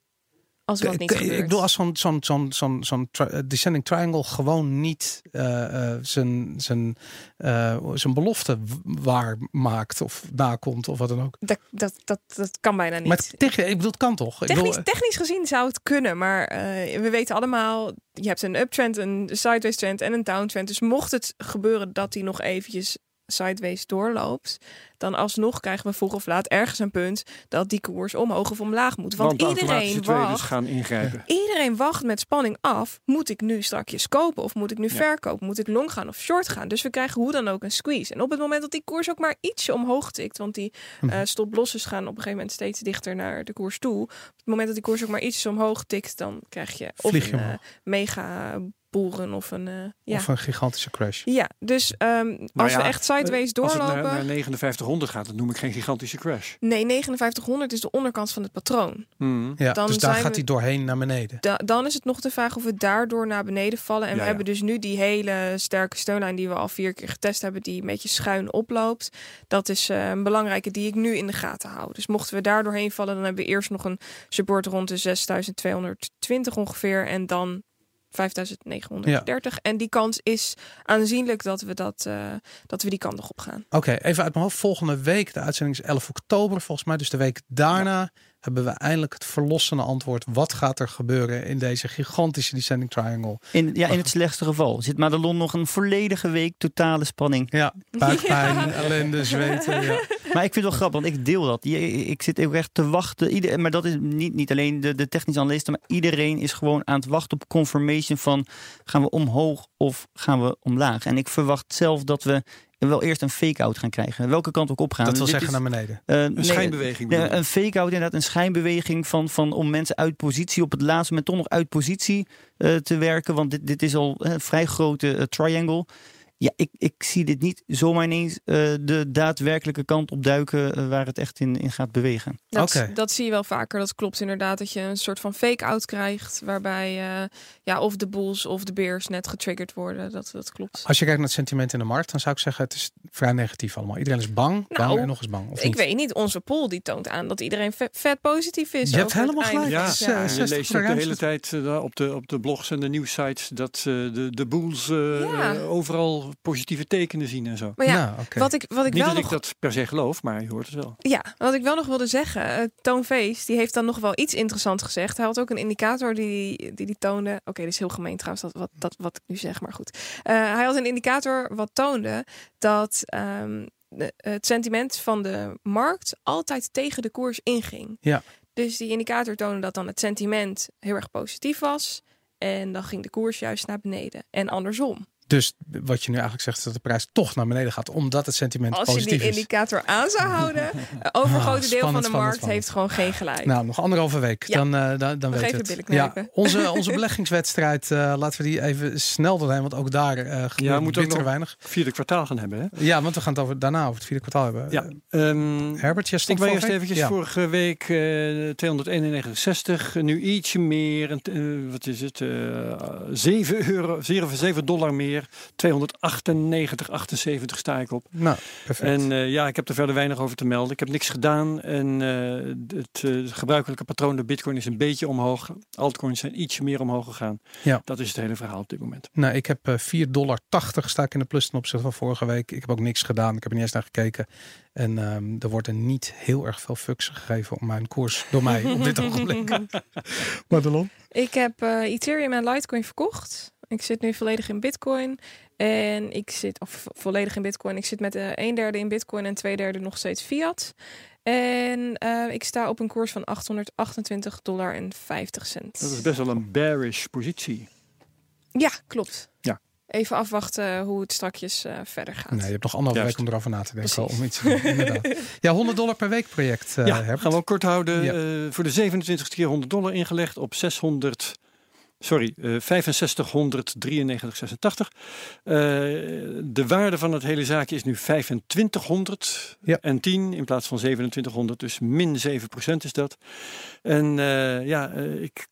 Als wat niet ik, gebeurt. ik bedoel, als zo'n zo'n zo'n zo'n zo'n tri- eh, descending triangle gewoon niet eh, zijn zijn eh, zijn belofte w- waar maakt of nakomt of wat dan ook. dat, dat, dat, dat kan bijna niet. Maar technisch, ik bedoel, het kan toch? Ik bedoel, Technisch, technisch gezien zou het kunnen, maar eh, we weten allemaal, je hebt een uptrend, een sideways trend en een downtrend. Dus mocht het gebeuren dat die nog eventjes sideways doorloopt, dan alsnog krijgen we vroeg of laat ergens een punt dat die koers omhoog of omlaag moet. Want, iedereen traders wacht, gaan ingrijpen. iedereen wacht met spanning af. Moet ik nu strakjes kopen of moet ik nu Ja. verkopen? Moet ik long gaan of short gaan? Dus we krijgen hoe dan ook een squeeze. En op het moment dat die koers ook maar ietsje omhoog tikt, want die Mhm. eh stoplosses gaan op een gegeven moment steeds dichter naar de koers toe. Op het moment dat die koers ook maar ietsje omhoog tikt, dan krijg je of een eh, mega boeren of een... eh, ja. Of een gigantische crash. ja, dus ehm, als Nou ja, we echt sideways Als het doorlopen... naar, naar 5900 gaat, dat noem ik geen gigantische crash. Nee, 5900 is de onderkant van het patroon. Mhm. Ja, Dan dus daar gaat hij doorheen naar beneden. Da- dan is het nog de vraag of we daardoor naar beneden vallen. En Ja, we ja. hebben dus nu die hele sterke steunlijn die we al vier keer getest hebben, die een beetje schuin oploopt. Dat is eh, een belangrijke die ik nu in de gaten hou. Dus mochten we daar doorheen vallen, dan hebben we eerst nog een support rond de 6220 ongeveer. En dan 5930. En die kans is aanzienlijk dat we, dat, eh, dat we die kant nog op gaan. Oké, even uit mijn hoofd. Volgende week, de uitzending is 11 oktober volgens mij. Dus de week daarna hebben we eindelijk het verlossende antwoord. Wat gaat er gebeuren in deze gigantische descending triangle? In, ja, in het slechtste geval zit Madelon nog een volledige week totale spanning. Ja, buikpijn, Ja. ellende, zweten. Ja. Maar ik vind het wel grappig, want ik deel dat. Ik zit ook echt te wachten. Ieder, maar dat is niet, niet alleen de, de technische analisten, maar iedereen is gewoon aan het wachten op confirmation van gaan we omhoog of gaan we omlaag. En ik verwacht zelf dat we wel eerst een fake-out gaan krijgen. Welke kant ook op gaan. Dat wil Dit zeggen is, naar beneden. eh, Een nee, schijnbeweging. Nee, een fake-out inderdaad, een schijnbeweging van, van om mensen uit positie op het laatste moment toch nog uit positie eh, te werken. Want dit, dit is al een vrij grote eh, triangle. Ja, ik, ik zie dit niet zomaar ineens eh, de daadwerkelijke kant op duiken eh, waar het echt in, in gaat bewegen. Dat, Oké. dat zie je wel vaker. Dat klopt inderdaad dat je een soort van fake-out krijgt. Waarbij eh, ja, of de bulls of de bears net getriggerd worden. Dat, dat klopt. Als je kijkt naar het sentiment in de markt, dan zou ik zeggen het is vrij negatief allemaal. Iedereen is bang, bang Nou, en nog eens bang. Of Ik niet? weet niet, onze poll die toont aan dat iedereen vet, vet positief is. Je hebt helemaal gelijk. Ja, Ja, jaar. je 60 leest ook de hele tijd op, de, op de blogs en de nieuwsites dat eh, de, de boels eh, Ja. eh, positieve tekenen zien en zo. Maar ja, Nou, oké. wat ik, wat ik Niet wel dat nog ik dat per se geloof, maar je hoort het wel. Ja, wat ik wel nog wilde zeggen. eh, Toon Feest, die heeft dan nog wel iets interessants gezegd. Hij had ook een indicator die die, die toonde. Oké, dit is heel gemeen trouwens, dat, wat, dat, wat ik nu zeg, maar goed. Eh, hij had een indicator wat toonde dat ehm, de- het sentiment van de markt altijd tegen de koers inging. Ja. Dus die indicator toonde dat dan het sentiment heel erg positief was. En dan ging de koers juist naar beneden. En andersom. Dus wat je nu eigenlijk zegt, is dat de prijs toch naar beneden gaat, omdat het sentiment Als je positief die is. indicator aan zou houden, een overgrote deel van de spannend, markt spannend. heeft gewoon geen gelijk. Nou, nog anderhalve week. Ja. Dan, eh, dan, dan Nog weet het. billen Ja, onze, onze beleggingswedstrijd, eh, laten we die even snel doorheen. Want ook daar eh gebeurt Ja, we bitter weinig. Vierde kwartaal gaan hebben, hè? Ja, want we gaan het over, daarna over het vierde kwartaal hebben. Ja. Ehm, Herbert, jij ik stond ben vorige eerst week? eventjes Ja. vorige week eh 261, nu ietsje meer, wat is het, eh 7 euro, 7, 7 dollar meer, 298, 78 sta ik op. Nou, perfect. En eh, ja, ik heb er verder weinig over te melden. Ik heb niks gedaan en eh, het eh, gebruikelijke patroon, de bitcoin is een beetje omhoog. Altcoins zijn ietsje meer omhoog gegaan. Ja. Dat is het hele verhaal op dit moment. Nou, ik heb eh 4,80 dollar sta ik in de plus ten opzichte van vorige week. Ik heb ook niks gedaan. Ik heb er niet eens naar gekeken. En ehm, er wordt er niet heel erg veel fucks gegeven om mijn koers door mij op dit ogenblik. Madelon? Ik heb eh, Ethereum en Litecoin verkocht. Ik zit nu volledig in Bitcoin. En ik zit, of vo- volledig in Bitcoin. Ik zit met eh een derde in Bitcoin en twee derde nog steeds fiat. En eh, ik sta op een koers van 828 dollar en 50 cent. Dat is best wel een bearish positie. Ja, klopt. Ja. Even afwachten hoe het strakjes eh, verder gaat. Nee, je hebt nog anderhalve Juist. week om erover na te denken. Om iets te. Ja, 100 dollar per week project. eh ja, Herbert. gaan we ook kort houden. Ja. Voor de 27 keer 100 dollar ingelegd op 600. Sorry, eh 6593,86. Eh de waarde van het hele zaakje is nu 2500 Ja. en 10 in plaats van 2700. Dus min 7% is dat. En eh, ja, ik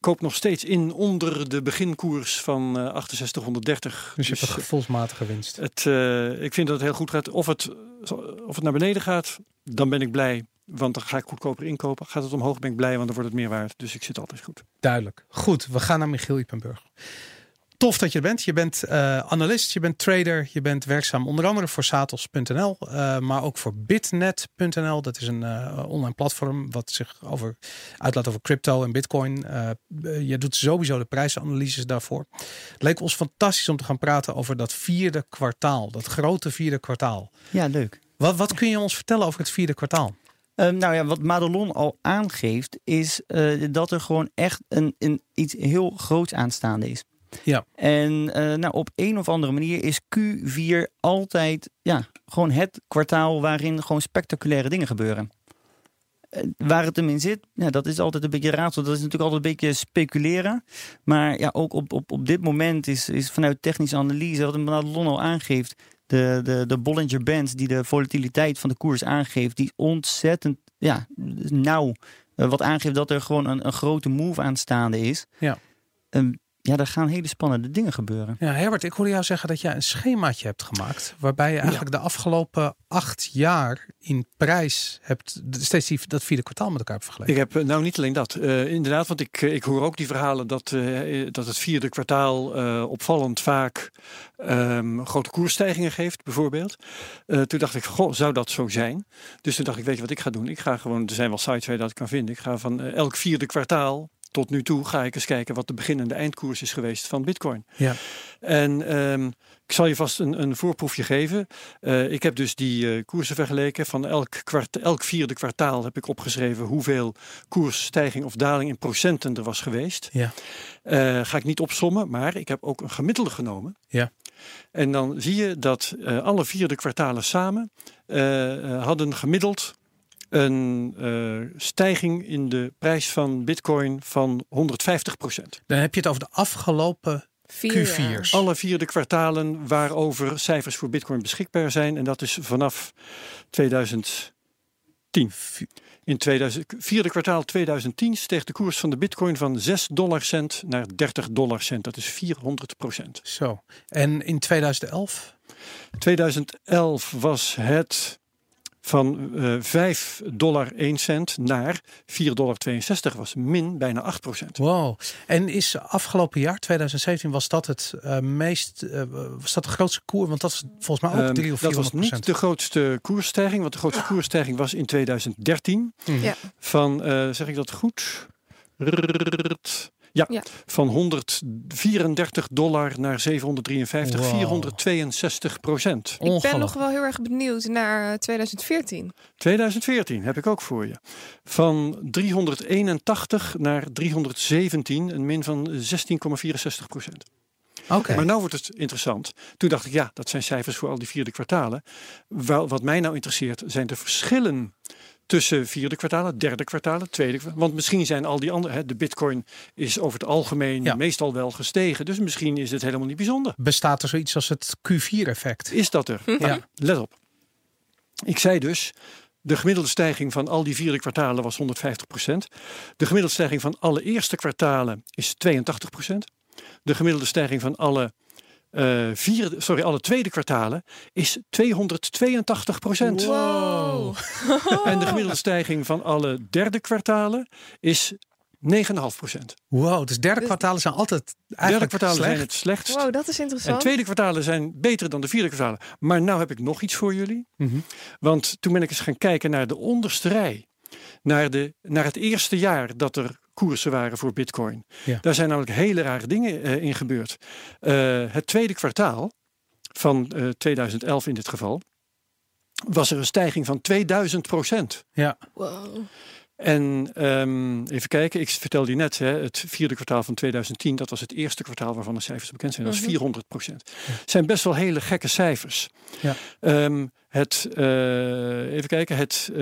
koop nog steeds in onder de beginkoers van eh 6830. Dus je hebt een gevoelsmatige winst. Het, ik vind dat het heel goed gaat. Of het, of het naar beneden gaat, dan ben ik blij. Want dan ga ik goedkoper inkopen. Gaat het omhoog, ben ik blij, want dan wordt het meer waard. Dus ik zit altijd goed. Duidelijk. Goed, we gaan naar Michiel Ipenburg. Tof dat je er bent. Je bent eh, analist, je bent trader, je bent werkzaam onder andere voor satos.nl, eh, maar ook voor bitnet.nl. Dat is een eh, online platform wat zich over, uitlaat over crypto en bitcoin. Eh, je doet sowieso de prijsanalyses daarvoor. Het leek ons fantastisch om te gaan praten over dat vierde kwartaal, dat grote vierde kwartaal. Ja, leuk. Wat, wat kun je ons vertellen over het vierde kwartaal? Eh, nou ja, wat Madelon al aangeeft, is eh, dat er gewoon echt een, een, iets heel groots aanstaande is. Ja. En eh, nou, op een of andere manier is Q4 altijd ja, gewoon het kwartaal waarin gewoon spectaculaire dingen gebeuren. Eh, Waar het hem in zit, ja, dat is altijd een beetje raadsel. Dat is natuurlijk altijd een beetje speculeren. Maar ja, ook op, op, op dit moment is, is vanuit technische analyse, wat Lon al aangeeft, de, de, de Bollinger Band die de volatiliteit van de koers aangeeft, die ontzettend ja, nauw. eh, wat aangeeft dat er gewoon een, een grote move aanstaande is. Ja. Ehm, ja, daar gaan hele spannende dingen gebeuren. Ja, Herbert, ik hoorde jou zeggen dat jij een schemaatje hebt gemaakt. Waarbij je eigenlijk de afgelopen acht jaar in prijs hebt steeds die, dat vierde kwartaal met elkaar hebt vergeleken. Ik heb eh, nou niet alleen dat. Eh, inderdaad, want ik, eh, ik hoor ook die verhalen dat, eh, dat het vierde kwartaal eh, opvallend vaak ehm, grote koersstijgingen geeft, bijvoorbeeld. Eh, toen dacht ik, goh, zou dat zo zijn? Dus toen dacht ik, weet je wat ik ga doen? Ik ga gewoon, er zijn wel sites waar je dat kan vinden. Ik ga van elk vierde kwartaal tot nu toe ga ik eens kijken wat de begin- en de eindkoers is geweest van Bitcoin. Ja. En ehm, ik zal je vast een, een voorproefje geven. Eh, ik heb dus die eh, koersen vergeleken. Van elk, kwart, elk vierde kwartaal heb ik opgeschreven hoeveel koersstijging of daling in procenten er was geweest. Ja. Eh, ga ik niet opsommen, maar ik heb ook een gemiddelde genomen. Ja. En dan zie je dat alle vierde kwartalen samen hadden gemiddeld een eh, stijging in de prijs van bitcoin van 150% Dan heb je het over de afgelopen Vier Q4's. jaar. alle vierde kwartalen waarover cijfers voor Bitcoin beschikbaar zijn. En dat is vanaf 2010. In 2000, vierde kwartaal 2010 steeg de koers van de Bitcoin van 6 dollar cent naar 30 dollar cent. Dat is 400 procent. Zo. En in 2011? 2011 was het van eh 5 dollar 1 cent naar 4 dollar 62 was min bijna 8 procent. Wow. En is afgelopen jaar, 2017, was dat het eh, meest, eh, was dat de grootste koer? Want dat is volgens mij ook Ehm, 3 of dat 400 was niet de grootste koersstijging, want de grootste koersstijging was in 2013 Ja. van, eh, zeg ik dat goed? Ja, Ja. van 134 dollar naar 753, Wow. 462 procent. Ik ben nog wel heel erg benieuwd naar eh, 2014. 2014 heb ik ook voor je. Van 381 naar 317, een min van 16,64 procent. Oké. Maar nou wordt het interessant. Toen dacht ik, ja, dat zijn cijfers voor al die vierde kwartalen. Wel, wat mij nou interesseert, zijn de verschillen tussen vierde kwartalen, derde kwartalen, tweede kwartalen. Want misschien zijn al die andere, hè, de bitcoin is over het algemeen Ja. meestal wel gestegen. Dus misschien is het helemaal niet bijzonder. Bestaat er zoiets als het Q4-effect? Is dat er? Ja. Let op. Ik zei dus, de gemiddelde stijging van al die vierde kwartalen was 150% De gemiddelde stijging van alle eerste kwartalen is 82% De gemiddelde stijging van alle, eh, vierde, sorry, alle tweede kwartalen is 282% Wow. En de gemiddelde stijging van alle derde kwartalen is 9,5% Wow, dus derde Dus- kwartalen zijn altijd Derde eigenlijk kwartalen slecht. zijn het slechtst. Wow, dat is En interessant. tweede kwartalen zijn beter dan de vierde kwartalen. Maar nou heb ik nog iets voor jullie. Mhm. Want toen ben ik eens gaan kijken naar de onderste rij. Naar, de, naar het eerste jaar dat er koersen waren voor bitcoin. Ja. Daar zijn namelijk hele rare dingen eh, in gebeurd. Eh, het tweede kwartaal van eh, 2011 in dit geval... was er een stijging van 2000 procent. Ja. Wow. En ehm, even kijken, ik vertelde je net, hè, het vierde kwartaal van 2010, dat was het eerste kwartaal waarvan de cijfers bekend zijn, dat is Mhm. 400 procent. zijn best wel hele gekke cijfers. Ja. Ehm, het, eh, even kijken, het eh,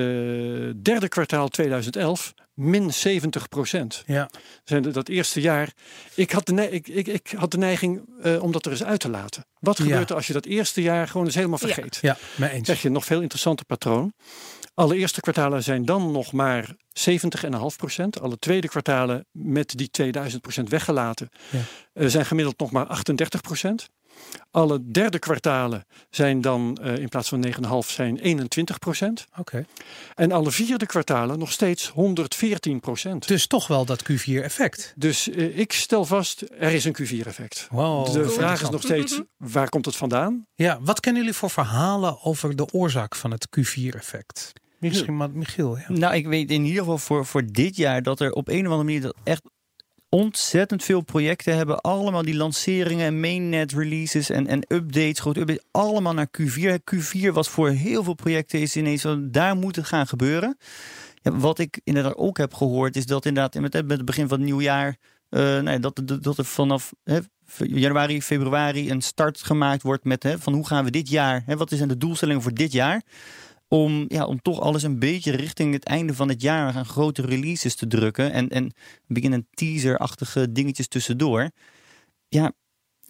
derde kwartaal 2011, min 70 procent. Ja. Zijn de- dat eerste jaar, ik had de, ne- ik, ik, ik had de neiging eh, om dat er eens uit te laten. Wat Ja. gebeurt er als je dat eerste jaar gewoon eens helemaal Ja. vergeet? Ja, mee eens. krijg je een nog veel interessanter patroon. Alle eerste kwartalen zijn dan nog maar 70,5 procent. Alle tweede kwartalen met die 2000 procent weggelaten Ja. zijn gemiddeld nog maar 38 procent. Alle derde kwartalen zijn dan eh, in plaats van 9,5 zijn 21 procent. Oké. En alle vierde kwartalen nog steeds 114 procent. Dus toch wel dat Q4-effect. Dus eh, ik stel vast, er is een Q4-effect. Wow. De vraag is nog steeds, waar komt het vandaan? Ja, wat kennen jullie voor verhalen over de oorzaak van het Q4-effect? Misschien maar Michiel. Ja. Nou, ik weet in ieder geval voor, voor dit jaar dat er op een of andere manier dat echt ontzettend veel projecten hebben. Allemaal die lanceringen en mainnet releases en, en updates, grote updates, allemaal naar Q4. Q4 was voor heel veel projecten is ineens daar moet het gaan gebeuren. Wat ik inderdaad ook heb gehoord is dat inderdaad met, met het begin van het nieuwjaar eh nee, dat, dat, dat er vanaf hè, januari, februari een start gemaakt wordt met hè, van hoe gaan we dit jaar, hè, wat zijn de doelstellingen voor dit jaar. Om, ja, om toch alles een beetje richting het einde van het jaar aan grote releases te drukken. En, en beginnen teaser-achtige dingetjes tussendoor. Ja,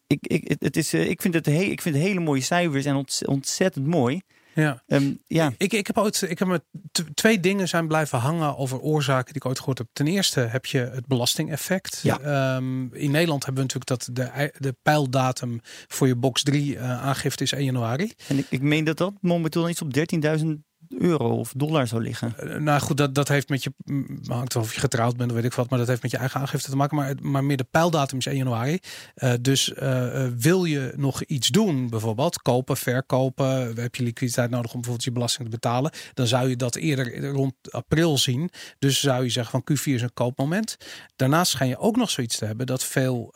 ik, ik, het is, eh, ik, vind het he, ik vind hele mooie cijfers en ont- ontzettend mooi. Ja. Ehm, ja. Ik, ik heb ooit, ik heb met t- twee dingen zijn blijven hangen over oorzaken die ik ooit gehoord heb. Ten eerste heb je het belastingeffect. Ja. Ehm, in Nederland hebben we natuurlijk dat de, de pijldatum voor je box 3 eh, aangifte is 1 januari. En ik, ik meen dat dat momenteel iets op 13.000 euro of dollar zou liggen. Eh, nou goed, dat, dat heeft met je, hangt of je getrouwd bent weet ik wat, maar dat heeft met je eigen aangifte te maken. Maar, maar meer de pijldatum is 1 januari. Eh, dus eh, wil je nog iets doen, bijvoorbeeld kopen, verkopen, heb je liquiditeit nodig om bijvoorbeeld je belasting te betalen, dan zou je dat eerder rond april zien. Dus zou je zeggen van Q4 is een koopmoment. Daarnaast schijn je ook nog zoiets te hebben dat veel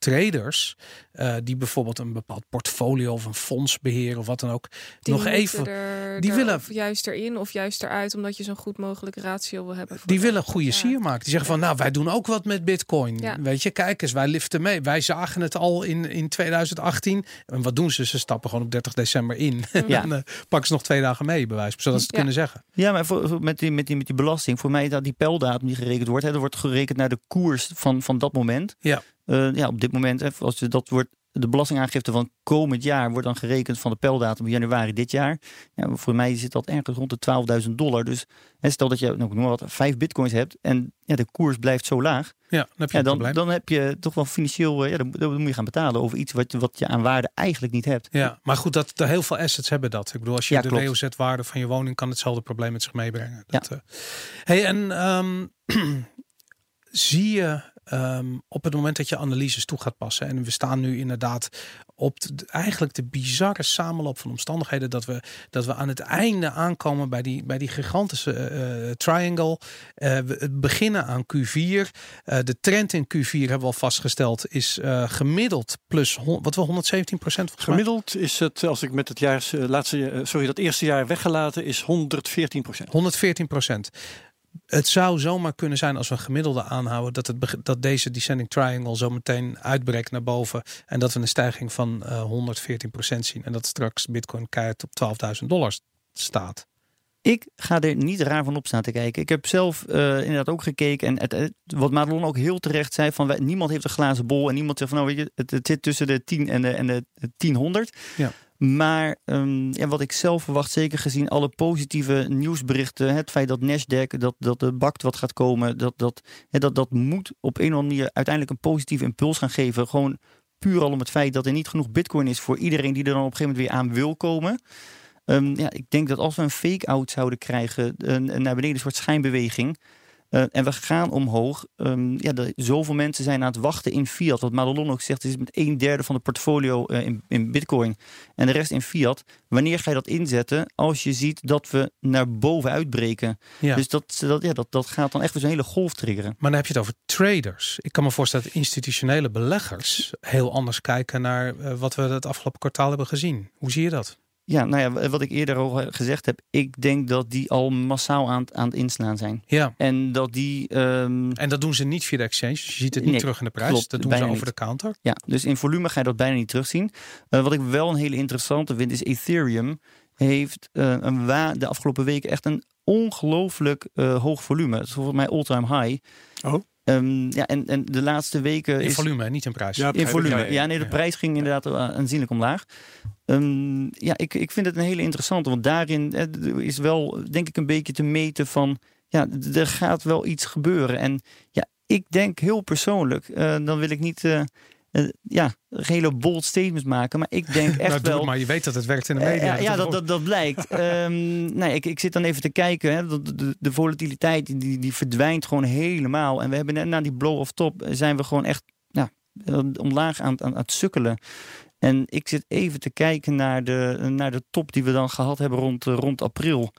traders eh, die bijvoorbeeld een bepaald portfolio of een fonds beheren of wat dan ook, Die nog even Er, die er willen- of juist erin of juist eruit, omdat je zo'n goed mogelijk ratio wil hebben. voor Die willen goede ja. sier maken. Die zeggen van, nou, wij doen ook wat met Bitcoin. Ja. Weet je, kijk eens, wij liften mee. Wij zagen het al in, in 2018. En wat doen ze? Ze stappen gewoon op 30 december in. Ja. en eh, pakken ze nog twee dagen mee, van, zodat ze het Ja. kunnen zeggen. Ja, maar voor, voor- met, die, met, die, met die belasting, voor mij dat die pijldatum die gerekend wordt, hè, er wordt gerekend naar de koers van, van dat moment. Ja. Eh, ja, op dit moment, hè, als je dat wordt, de belastingaangifte van komend jaar wordt dan gerekend van de pijldatum januari dit jaar. Ja, voor mij zit dat ergens rond de 12.000 dollar. Dus hè, stel dat je, nou, noem maar wat, vijf bitcoins hebt en ja, de koers blijft zo laag. Ja, dan heb je Ja, dan, dan heb je toch wel financieel, eh, ja, dan, dan moet je gaan betalen over iets wat, je- wat je aan waarde eigenlijk niet hebt. Ja, maar goed, dat, de, heel veel assets hebben dat. Ik bedoel, als je Ja, de. WOZ-waarde van je woning kan hetzelfde probleem met zich meebrengen. Ja. Dat, eh. hey, en ehm, zie je ehm, op het moment dat je analyses toe gaat passen, en we staan nu inderdaad op de, eigenlijk de bizarre samenloop van omstandigheden, dat we, dat we aan het einde aankomen bij die, bij die gigantische eh, eh, triangle. Eh, we het beginnen aan Q4. Eh, de trend in Q4 hebben we al vastgesteld, is gemiddeld plus hon- wat wel 117 procent Gemiddeld is het, als ik met het jaar, laatste, sorry, dat eerste jaar weggelaten, is 114 procent. 114 procent. Het zou zomaar kunnen zijn als we een gemiddelde aanhouden dat, het, dat deze descending triangle zo meteen uitbreekt naar boven en dat we een stijging van eh 114 procent zien en dat straks Bitcoin keihard op 12.000 dollar staat. Ik ga er niet raar van op staan te kijken. Ik heb zelf eh, inderdaad ook gekeken. En het, het- wat Madelon ook heel terecht zei: van wij- niemand heeft een glazen bol. En niemand zegt van nou weet je, het, het zit tussen de 10 en de, en de 1000. Ja. Maar ehm, ja, wat ik zelf verwacht, zeker gezien alle positieve nieuwsberichten, het feit dat Nasdaq, dat, dat de BACT wat gaat komen, dat, dat, dat, dat moet op een of andere manier uiteindelijk een positieve impuls gaan geven. Gewoon puur al om het feit dat er niet genoeg bitcoin is voor iedereen die er dan op een gegeven moment weer aan wil komen. Ehm, ja, ik denk dat als we een fake-out zouden krijgen, een, een naar beneden een soort schijnbeweging. Eh, en we gaan omhoog. ehm, ja, er, zoveel mensen zijn aan het wachten in fiat. Wat Madelon ook zegt, is met een derde van de portfolio eh, in, in bitcoin. En de rest in fiat. Wanneer ga je dat inzetten? Als je ziet dat we naar boven uitbreken. Ja. Dus dat, dat, ja, dat, dat gaat dan echt weer zo'n hele golf triggeren. Maar dan heb je het over traders. Ik kan me voorstellen dat institutionele beleggers heel anders kijken naar eh, wat we het afgelopen kwartaal hebben gezien. Hoe zie je dat? Ja, nou ja, wat ik eerder al gezegd heb. Ik denk dat die al massaal aan, het- aan het inslaan zijn. Ja. En dat die... ehm, En dat doen ze niet via de exchange. Dus je ziet het niet Nee, terug in de prijs. klopt, dat doen ze over niet. de counter. Ja, dus in volume ga je dat bijna niet terugzien. Eh, wat ik wel een hele interessante vind, is Ethereum heeft eh, een wa- de afgelopen weken echt een ongelooflijk eh, hoog volume. Het is volgens mij all-time high. Oh. Ehm, ja, en, en de laatste weken In is volume, niet in prijs. Ja, in volume. Ja, Ja, ja, nee, de ja. prijs ging inderdaad eh, aanzienlijk omlaag. Ehm, ja, ik, ik vind het een hele interessante, want daarin eh, is wel, denk ik, een beetje te meten van, ja, er gaat wel iets gebeuren. En ja, ik denk heel persoonlijk, eh, dan wil ik niet, eh, eh, ja, hele bold statements maken, maar ik denk echt nou, wel. het maar je weet dat het werkt in de Eh, media. ja, ja, dat, dat, dat blijkt. Ehm, nee, ik, ik zit dan even te kijken. Hè, de, de, de volatiliteit die, die verdwijnt gewoon helemaal. En we hebben net na die blow-off top eh, zijn we gewoon echt ja, eh, omlaag aan, aan, aan het sukkelen. En ik zit even te kijken naar de, naar de top die we dan gehad hebben rond, rond april.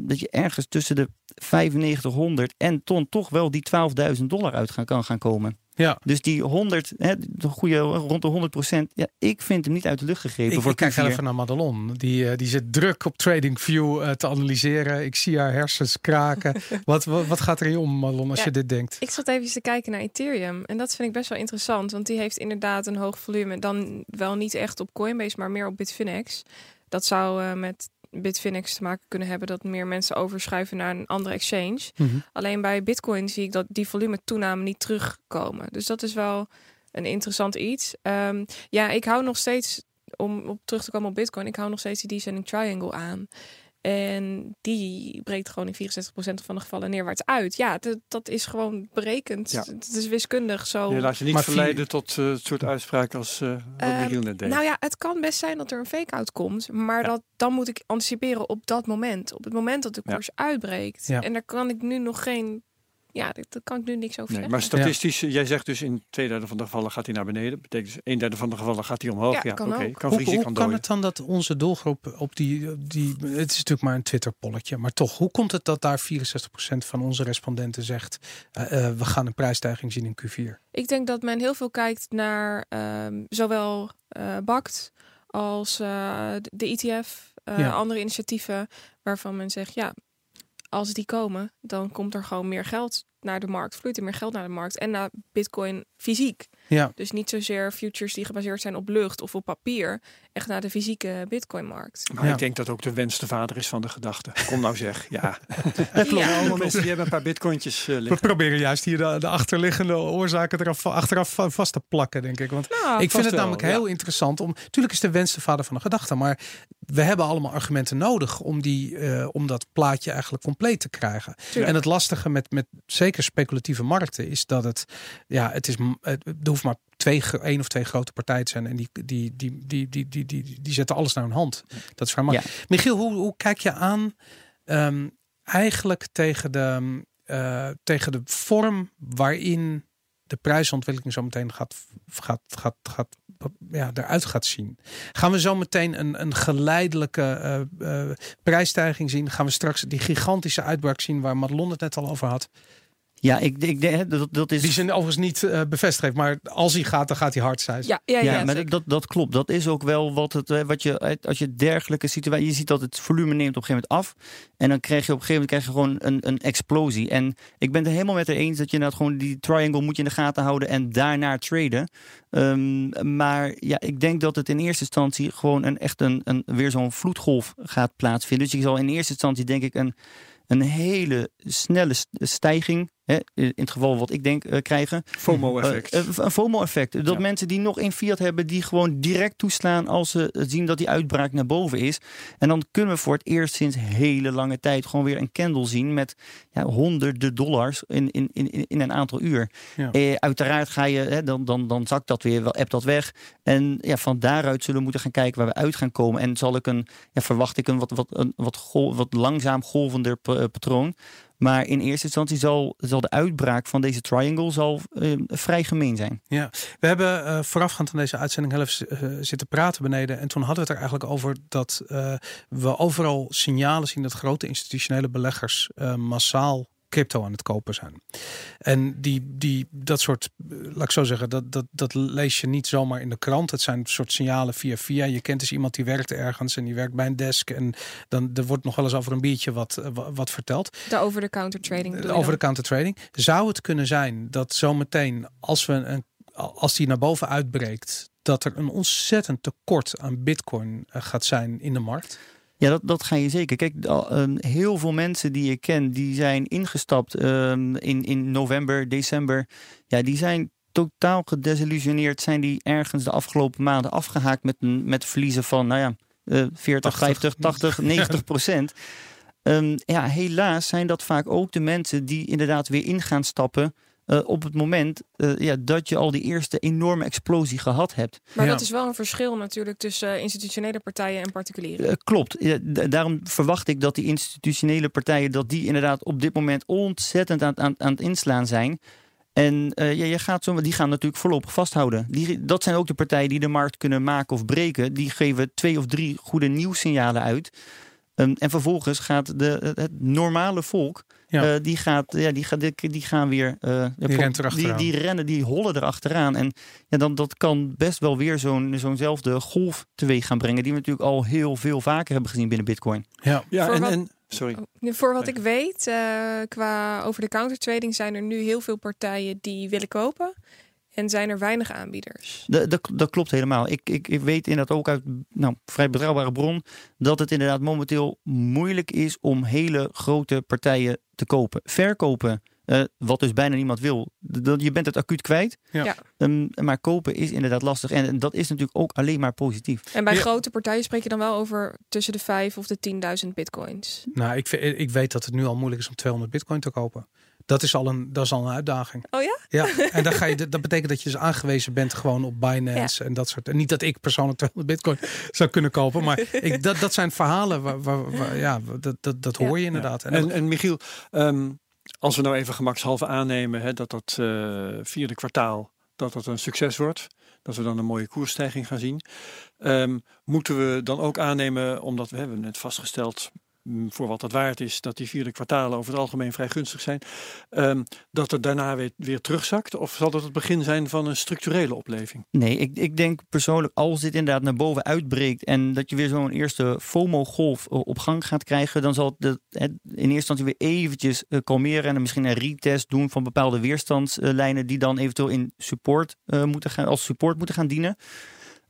Dat je ergens tussen de 9500 en ton toch wel die 12.000 dollar uit gaan, kan gaan komen. Ja. Dus die 100, hè, de goede, rond de 100 procent. Ja, ik vind hem niet uit de lucht gegrepen Ik, voor ik kijk Q4. heel even naar Madelon. Die, eh, die zit druk op TradingView eh, te analyseren. Ik zie haar hersens kraken. wat, wat, wat gaat er in je om, Madelon, als Ja. je dit denkt? Ik zat even te kijken naar Ethereum. En dat vind ik best wel interessant. Want die heeft inderdaad een hoog volume. Dan wel niet echt op Coinbase, maar meer op Bitfinex. Dat zou eh, met Bitfinex te maken kunnen hebben dat meer mensen overschuiven naar een andere exchange. Mhm. Alleen bij Bitcoin zie ik dat die volume toename niet terugkomen. Dus dat is wel een interessant iets. Ehm, ja, ik hou nog steeds, om op terug te komen op Bitcoin, ik hou nog steeds die descending triangle aan. En die breekt gewoon in 64% van de gevallen neerwaarts uit. Ja, dat, dat is gewoon berekend. Ja. Het is wiskundig zo. Je laat je niet Maar vier- verleiden tot eh, het soort uitspraak als eh wat Michiel net deed. Nou ja, het kan best zijn dat er een fake-out komt. Maar Ja. dat, dan moet ik anticiperen op dat moment. Op het moment dat de Ja. koers uitbreekt. Ja. En daar kan ik nu nog geen... Ja, daar daar kan ik nu niks over Nee, zeggen. maar statistisch, jij zegt dus in twee derde van de gevallen gaat hij naar beneden. Betekent dus een derde van de gevallen gaat hij omhoog. Ja, Ja, kan. Kan Hoe, hoe kan het dan dat onze doelgroep op die, op die... Het is natuurlijk maar een Twitter-polletje, maar toch. Hoe komt het dat daar 64% van onze respondenten zegt... eh, eh, we gaan een prijsstijging zien in Q4? Ik denk dat men heel veel kijkt naar ehm, zowel eh BACT als eh, de- de ETF, eh, Ja. andere initiatieven waarvan men zegt, ja, als die komen, dan komt er gewoon meer geld naar de markt, vloeit er meer geld naar de markt en naar Bitcoin fysiek. Ja, Dus niet zozeer futures die gebaseerd zijn op lucht of op papier, echt naar de fysieke Bitcoin-markt. Maar Ja. ik denk dat ook de wens de vader is van de gedachte. Kom nou zeg. Ja. Ja. Allemaal mensen die hebben een paar bitcointjes eh, we liggen. proberen juist hier de, de achterliggende oorzaken eraf, achteraf va- vast te plakken, denk ik. Want Nou, ik vind het wel, namelijk ja. heel interessant om. Tuurlijk is de wens de vader van de gedachte, maar we hebben allemaal argumenten nodig om, die, eh, om dat plaatje eigenlijk compleet te krijgen. tuurlijk. En het lastige met, met zeker speculatieve markten is dat het, ja, het is, het, hoeft maar twee, één of twee grote partijen te zijn en die, die, die, die, die, die, die, die zetten alles naar hun hand. Dat is vrij makkelijk. Michiel, hoe, hoe kijk je aan ehm, eigenlijk tegen de, eh, tegen de vorm waarin de prijsontwikkeling zo meteen gaat, gaat, gaat, gaat, ja, eruit gaat zien. Gaan we zo meteen een, een geleidelijke eh, eh, prijsstijging zien? Gaan we straks die gigantische uitbraak zien waar Madelon het net al over had? Ja, ik, ik denk dat, dat is. Die ze overigens niet eh, bevestigd maar als hij gaat, dan gaat hij hard zijn. ja, ja, ja, Ja, maar dat, dat klopt. Dat is ook wel wat, het, eh, wat je, als je dergelijke situatie, je ziet dat het volume neemt op een gegeven moment af. En dan krijg je op een gegeven moment krijg je gewoon een, een explosie. En ik ben het er helemaal met haar eens dat je inderdaad gewoon die triangle moet je in de gaten houden en daarna traden. Ehm, maar ja, ik denk dat het in eerste instantie gewoon een, echt een, een, weer zo'n vloedgolf gaat plaatsvinden. Dus je zal in eerste instantie denk ik een, een hele snelle st- stijging, hè, in het geval wat ik denk, eh, krijgen. FOMO-effect. Eh, eh, een FOMO-effect. Dat Ja. mensen die nog in fiat hebben, die gewoon direct toeslaan als ze zien dat die uitbraak naar boven is. En dan kunnen we voor het eerst sinds hele lange tijd gewoon weer een candle zien met ja, honderden dollars in, in, in, in een aantal uur. Ja. Uiteraard ga je, hè, dan, dan, dan zakt dat weer, wel app dat weg. En ja, van daaruit zullen we moeten gaan kijken waar we uit gaan komen. En zal ik een, ja, verwacht ik een wat, wat, een wat, gol- wat langzaam golvender pa- patroon. Maar in eerste instantie zal, zal de uitbraak van deze triangle zal, eh, vrij gemeen zijn. We hebben eh, voorafgaand aan deze uitzending even eh, zitten praten beneden. En toen hadden we het er eigenlijk over dat we overal signalen zien dat grote institutionele beleggers massaal crypto aan het kopen zijn. En die, die, dat soort, eh, laat ik zo zeggen, dat, dat, dat lees je niet zomaar in de krant. Het zijn soort signalen via via. Je kent dus iemand die werkt ergens en die werkt bij een desk. En dan er wordt nog wel eens over een biertje wat, eh, wa- wat verteld. De over-the-counter trading. bedoel je Over de counter trading. Zou het kunnen zijn dat zometeen, als, we een, als die naar boven uitbreekt, dat er een ontzettend tekort aan bitcoin eh, gaat zijn in de markt? Ja, dat, dat ga je zeker. Kijk, ehm, heel veel mensen die ik ken, die zijn ingestapt ehm, in, in november, december. Ja, die zijn totaal gedesillusioneerd. Zijn die ergens de afgelopen maanden afgehaakt met, met verliezen van, nou ja, eh 40, 80. 50, 80, 90 procent. Ehm, ja, helaas zijn dat vaak ook de mensen die inderdaad weer in gaan stappen. Eh, op het moment eh, ja, dat je al die eerste enorme explosie gehad hebt. Maar Ja. dat is wel een verschil natuurlijk tussen eh, institutionele partijen en particulieren. Klopt. Daarom verwacht ik dat die institutionele partijen, dat die inderdaad op dit moment ontzettend aan, aan, aan het inslaan zijn. En eh, ja, je gaat zo, die gaan natuurlijk voorlopig vasthouden. Die, dat zijn ook de partijen die de markt kunnen maken of breken. Die geven twee of drie goede nieuwssignalen uit. Ehm, en vervolgens gaat de, het normale volk, Ja. eh, die, gaat, ja, die, gaat, die, die gaan weer... eh, rent die, die rennen, die hollen erachteraan. En ja, dan, dat kan best wel weer zo'n zo'nzelfde golf teweeg gaan brengen... die we natuurlijk al heel veel vaker hebben gezien binnen Bitcoin. Ja, Ja, Voor en, wat- en sorry. Oh, nu, Voor wat ik weet, eh, qua over de counter trading zijn er nu heel veel partijen die willen kopen. En zijn er weinig aanbieders. Dat, dat, dat klopt helemaal. Ik, ik, ik weet inderdaad ook uit nou, vrij betrouwbare bron dat het inderdaad momenteel moeilijk is om hele grote partijen te kopen. Verkopen, eh, wat dus bijna niemand wil. Dat- Je bent het acuut kwijt. Ja. Ja. Ehm, maar kopen is inderdaad lastig. En, en dat is natuurlijk ook alleen maar positief. En bij Ja. grote partijen spreek je dan wel over tussen de 5 of de 10.000 bitcoins. Nou, ik, ik weet dat het nu al moeilijk is om 200 bitcoin te kopen. Dat is al een, dat is al een uitdaging. Oh ja? Ja, en dan ga je, dat betekent dat je dus aangewezen bent gewoon op Binance en dat soort. En niet dat ik persoonlijk 200 bitcoin zou kunnen kopen, maar ik, dat, dat zijn verhalen waar, waar, waar- ja, dat, dat, dat hoor je inderdaad. En, En, en Michiel, ehm, als we nou even gemakshalve aannemen hè, dat dat eh, vierde kwartaal dat dat een succes wordt, dat we dan een mooie koersstijging gaan zien, ehm, moeten we dan ook aannemen, omdat we hebben net vastgesteld voor wat dat waard is, dat die vierde kwartalen over het algemeen vrij gunstig zijn, ehm, dat het daarna weer, weer terugzakt? Of zal dat het begin zijn van een structurele opleving? Nee, ik, ik denk persoonlijk als dit inderdaad naar boven uitbreekt en dat je weer zo'n eerste FOMO-golf eh, op gang gaat krijgen, dan zal het het in eerste instantie weer eventjes eh, kalmeren en misschien een retest doen van bepaalde weerstandslijnen die dan eventueel in support eh, moeten gaan, als support moeten gaan dienen.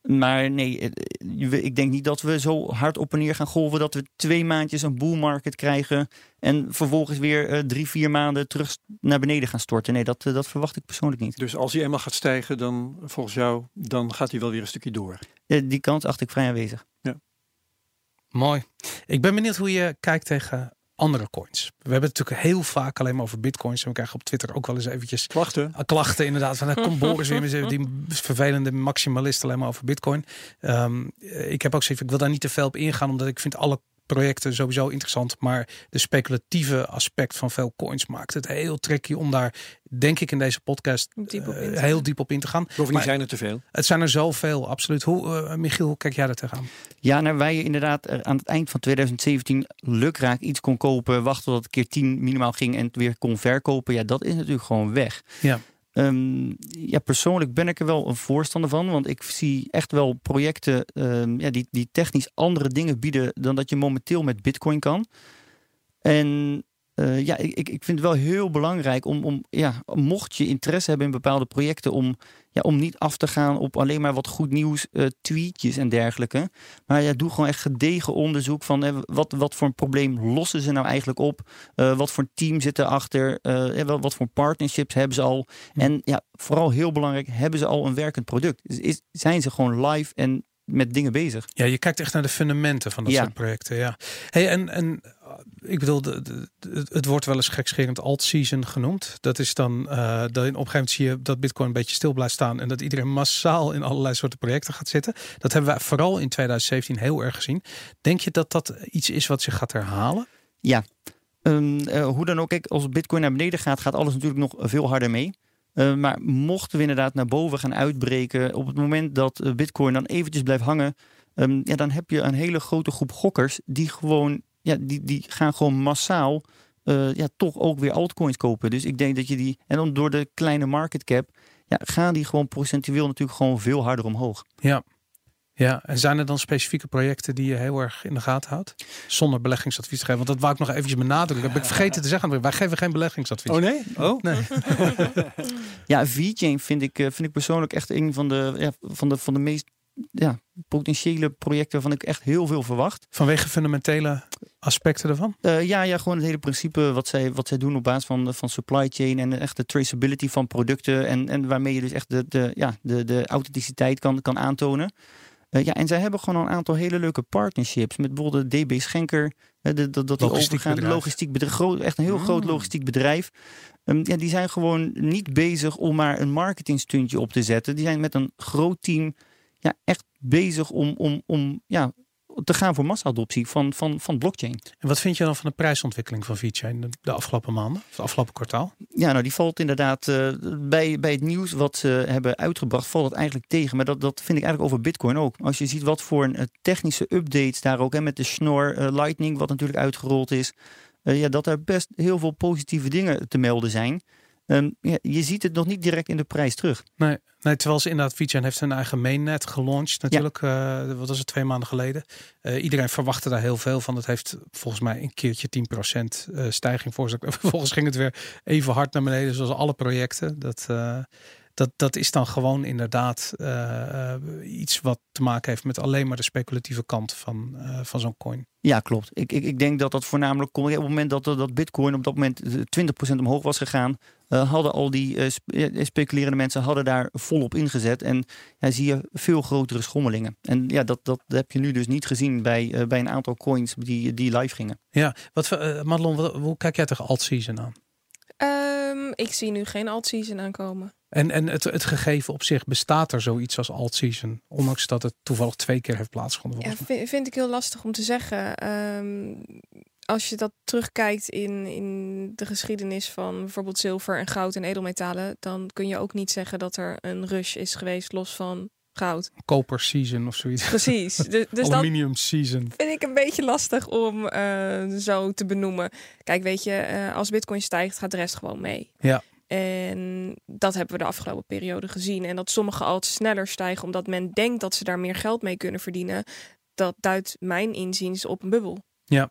Maar nee, eh, je- ik denk niet dat we zo hard op en neer gaan golven dat we twee maandjes een bull market krijgen en vervolgens weer eh, drie, vier maanden terug naar beneden gaan storten. Nee, dat, eh, dat verwacht ik persoonlijk niet. Dus als hij eenmaal gaat stijgen, dan volgens jou, dan gaat hij wel weer een stukje door. Eh, Die kans acht ik vrij aanwezig. Mooi. Ik ben benieuwd hoe je kijkt tegen andere coins. We hebben het natuurlijk heel vaak alleen maar over bitcoins. En we krijgen op Twitter ook wel eens eventjes Klachten? Ah, klachten inderdaad. Van, dan komt Boris weer met die vervelende maximalist alleen maar over bitcoin. Ehm, ik heb ook zoiets, ik wil daar niet te veel op ingaan, omdat ik vind alle projecten sowieso interessant. Maar de speculatieve aspect van veel coins maakt het heel tricky om daar, denk ik in deze podcast, Diep eh, heel diep op in te gaan. Bovendien Maar- zijn er te veel. Het zijn er zoveel, absoluut. Hoe, eh, Michiel, hoe kijk jij er tegenaan? Ja, nou, waar je inderdaad er aan het eind van 2017 lukraak iets kon kopen, wachten tot het keer 10 minimaal ging en het weer kon verkopen, ja, dat is natuurlijk gewoon weg. Ja. Ehm, ja, persoonlijk ben ik er wel een voorstander van, want ik zie echt wel projecten ehm, ja, die, die technisch andere dingen bieden dan dat je momenteel met Bitcoin kan. En eh, ja, ik, ik vind het wel heel belangrijk om, om ja, mocht je interesse hebben in bepaalde projecten, om, ja, om niet af te gaan op alleen maar wat goed nieuws, eh, tweetjes en dergelijke. Maar ja, doe gewoon echt gedegen onderzoek van wat, wat voor een probleem lossen ze nou eigenlijk op? Eh, wat voor team zit erachter? Eh, wel- wat voor partnerships hebben ze al? En ja, vooral heel belangrijk, hebben ze al een werkend product? Is, zijn ze gewoon live en met dingen bezig? Ja, je kijkt echt naar de fundamenten van dat Ja. soort projecten. Ja. Hey, en, en ik bedoel, het wordt wel eens gekscherend alt-season genoemd. Dat is dan, eh dat op een gegeven moment zie je dat Bitcoin een beetje stil blijft staan en dat iedereen massaal in allerlei soorten projecten gaat zitten. Dat hebben we vooral in 2017 heel erg gezien. Denk je dat dat iets is wat zich gaat herhalen? Ehm, eh, hoe dan ook, kijk, als Bitcoin naar beneden gaat, gaat alles natuurlijk nog veel harder mee. Eh, maar mochten we inderdaad naar boven gaan uitbreken, op het moment dat eh, Bitcoin dan eventjes blijft hangen, ehm, ja, dan heb je een hele grote groep gokkers die gewoon, ja, die, die gaan gewoon massaal eh, ja, toch ook weer altcoins kopen. Dus ik denk dat je die, en dan door de kleine market cap, ja, gaan die gewoon procentueel natuurlijk gewoon veel harder omhoog. Ja, en zijn er dan specifieke projecten die je heel erg in de gaten houdt? Zonder beleggingsadvies te geven. Want dat wou ik nog eventjes benadrukken. Heb ik vergeten te zeggen. Wij geven geen beleggingsadvies. Oh nee? Oh? Nee. Ja, VeChain vind ik, eh, vind ik persoonlijk echt een van de, ja, van de, van de meest ja, potentiële projecten waarvan ik echt heel veel verwacht. Vanwege fundamentele aspecten ervan? Eh, ja, ja, gewoon het hele principe wat zij, wat zij doen op basis van, van supply chain en echt de traceability van producten. En, en waarmee je dus echt de, de, ja, de, de authenticiteit kan, kan aantonen. Eh, ja, en zij hebben gewoon een aantal hele leuke partnerships met bijvoorbeeld de DB Schenker. de- dat dat die overgaan, bedrijf. logistiek bedrijf, groot, echt een heel groot Mm. logistiek bedrijf. Ehm, ja, die zijn gewoon niet bezig om maar een marketingstuntje op te zetten. Die zijn met een groot team ja, echt bezig om, om, om ja, te gaan voor massa-adoptie van, van, van blockchain. En wat vind je dan van de prijsontwikkeling van VeChain de, de afgelopen maanden? Of het afgelopen kwartaal? Ja, nou die valt inderdaad eh, bij, bij het nieuws wat ze hebben uitgebracht, valt het eigenlijk tegen. Maar dat, dat vind ik eigenlijk over Bitcoin ook. Als je ziet wat voor een, eh, technische updates daar ook, hè, met de Schnorr eh, Lightning, wat natuurlijk uitgerold is, ja, dat er best heel veel positieve dingen te melden zijn. Ehm, ja, je ziet het nog niet direct in de prijs terug. Nee, nee terwijl ze inderdaad, VeChain heeft zijn eigen mainnet gelaunched natuurlijk. eh, wat was het, twee maanden geleden. Eh, iedereen verwachtte daar heel veel van. Het heeft volgens mij een keertje 10% eh, stijging voor zich. Vervolgens ging het weer even hard naar beneden zoals alle projecten. Dat, dat, dat is dan gewoon inderdaad eh, eh, iets wat te maken heeft met alleen maar de speculatieve kant van, eh, van zo'n coin. Ja, klopt. Ik, ik, ik denk dat dat voornamelijk komt. Op het moment dat, dat Bitcoin op dat moment 20% omhoog was gegaan, hadden al die speculerende mensen hadden daar volop ingezet. En ja, zie je veel grotere schommelingen. En ja, dat, dat heb je nu dus niet gezien bij, bij een aantal coins die, die live gingen. Ja, wat, Madelon, wat, hoe kijk jij tegen alt-season aan? Um, ik zie nu geen alt-season aankomen. En, en het, het gegeven op zich, bestaat er zoiets als alt-season? Ondanks dat het toevallig twee keer heeft plaatsgevonden. Ja, vind, vind, ik heel lastig om te zeggen. Um, als je dat terugkijkt in, in de geschiedenis van bijvoorbeeld zilver en goud en edelmetalen, dan kun je ook niet zeggen dat er een rush is geweest los van goud. Koper season of zoiets. Precies. Dus, dus Aluminium season. Vind ik een beetje lastig om uh, zo te benoemen. Kijk, weet je, uh, als bitcoin stijgt, gaat de rest gewoon mee. Ja. En dat hebben we de afgelopen periode gezien. En dat sommige alt sneller stijgen omdat men denkt dat ze daar meer geld mee kunnen verdienen. Dat duidt mijn inziens op een bubbel. Ja.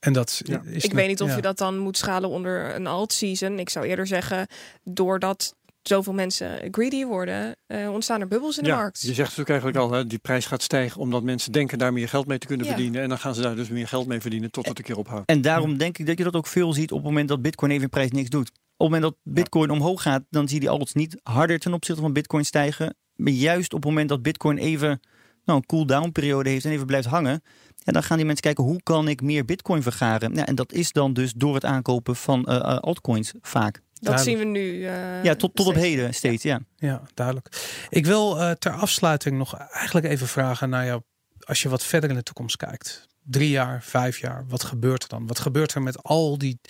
En dat ja. is ik weet niet of je dat dan moet schalen onder een alt season. Ik zou eerder zeggen, doordat zoveel mensen greedy worden, uh, ontstaan er bubbels in de markt. Je zegt natuurlijk eigenlijk al, hè, die prijs gaat stijgen omdat mensen denken daar meer geld mee te kunnen verdienen. En dan gaan ze daar dus meer geld mee verdienen tot het een keer ophoudt. En daarom denk ik dat je dat ook veel ziet op het moment dat Bitcoin even in prijs niks doet. Op het moment dat Bitcoin omhoog gaat, dan zie je die altijd niet harder ten opzichte van Bitcoin stijgen. Maar juist op het moment dat Bitcoin even nou, een cool-down periode heeft en even blijft hangen, en dan gaan die mensen kijken hoe kan ik meer Bitcoin vergaren. Ja, en dat is dan dus door het aankopen van uh, altcoins vaak. Dat zien we nu. Uh, ja, tot, tot op heden steeds, ja. Ja, duidelijk. Ik wil uh, ter afsluiting nog eigenlijk even vragen naar jou. Als je wat verder in de toekomst kijkt. Drie jaar, vijf jaar. Wat gebeurt er dan? Wat gebeurt er met al die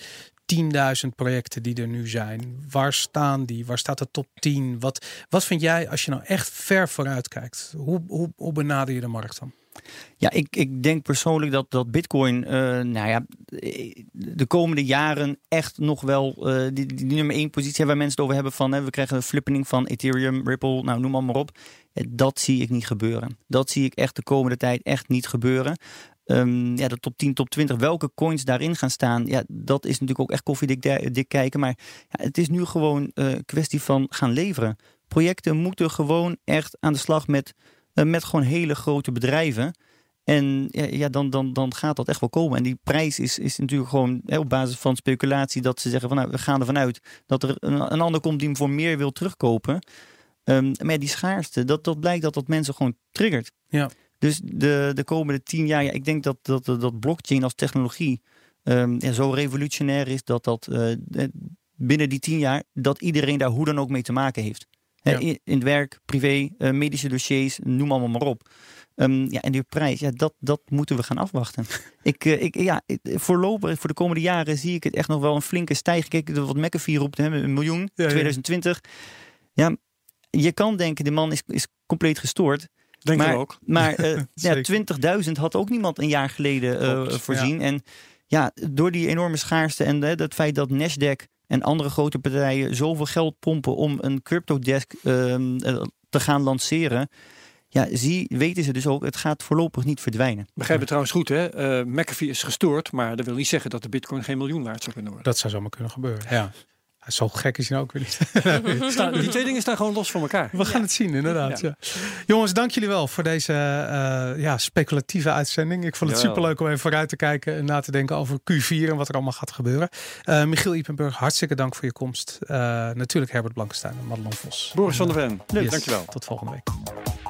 10.000 projecten die er nu zijn? Waar staan die? Waar staat de top 10? Wat, wat vind jij als je nou echt ver vooruit kijkt? Hoe, hoe, hoe benader je de markt dan? Ja, ik, ik denk persoonlijk dat, dat Bitcoin, uh, nou ja, de komende jaren echt nog wel uh, die, die, nummer één positie waar mensen het over hebben van hè, we krijgen een flippening van Ethereum, Ripple, nou noem maar, op. Dat zie ik niet gebeuren. Dat zie ik echt de komende tijd echt niet gebeuren. Um, ja, de top 10, top 20, welke coins daarin gaan staan, ja, dat is natuurlijk ook echt koffiedik dik kijken. Maar ja, het is nu gewoon een uh, kwestie van gaan leveren. Projecten moeten gewoon echt aan de slag met eh, met gewoon hele grote bedrijven. En ja, ja, dan, dan, dan gaat dat echt wel komen. En die prijs is, is natuurlijk gewoon hè, op basis van speculatie dat ze zeggen van nou, we gaan ervan uit dat er een, een ander komt die hem voor meer wil terugkopen. Um, maar die schaarste, dat, dat blijkt dat dat mensen gewoon triggert. Ja. Dus de, de komende tien jaar, ja, ik denk dat, dat, dat blockchain als technologie um, ja, zo revolutionair is dat dat uh, binnen die tien jaar, dat iedereen daar hoe dan ook mee te maken heeft. In, in, het werk, privé, uh, medische dossiers, noem allemaal maar op. Um, ja, en die prijs, ja, dat, dat moeten we gaan afwachten. ik, uh, ik, ja, voorlopig, voor de komende jaren zie ik het echt nog wel een flinke stijging. Kijk, wat McAfee roept, hè, een miljoen, ja, 2020. Ja. je kan denken, de man is, is compleet gestoord. Denk maar, ook. Maar uh, ja, 20.000 had ook niemand een jaar geleden Klopt, voorzien. En ja, door die enorme schaarste en het feit dat Nasdaq en andere grote partijen zoveel geld pompen om een cryptodesk uh, te gaan lanceren. Ja, zie, weten ze dus ook, het gaat voorlopig niet verdwijnen. Begrijp het trouwens goed, hè? Uh, McAfee is gestoord, maar dat wil niet zeggen dat de bitcoin geen miljoen waard zou kunnen worden. Dat zou zomaar kunnen gebeuren, ja. Zo gek is hij ook weer niet. die twee dingen staan gewoon los van elkaar. We gaan het zien, inderdaad. Ja. Jongens, dank jullie wel voor deze uh, ja, speculatieve uitzending. Ik vond het super superleuk om even vooruit te kijken en na te denken over Q4 en wat er allemaal gaat gebeuren. Uh, Michiel Ipenburg, hartstikke dank voor je komst. Uh, natuurlijk Herbert Blankenstein en Madelon Vos. Boris van der Ven, leuk, yes. dankjewel. Tot volgende week.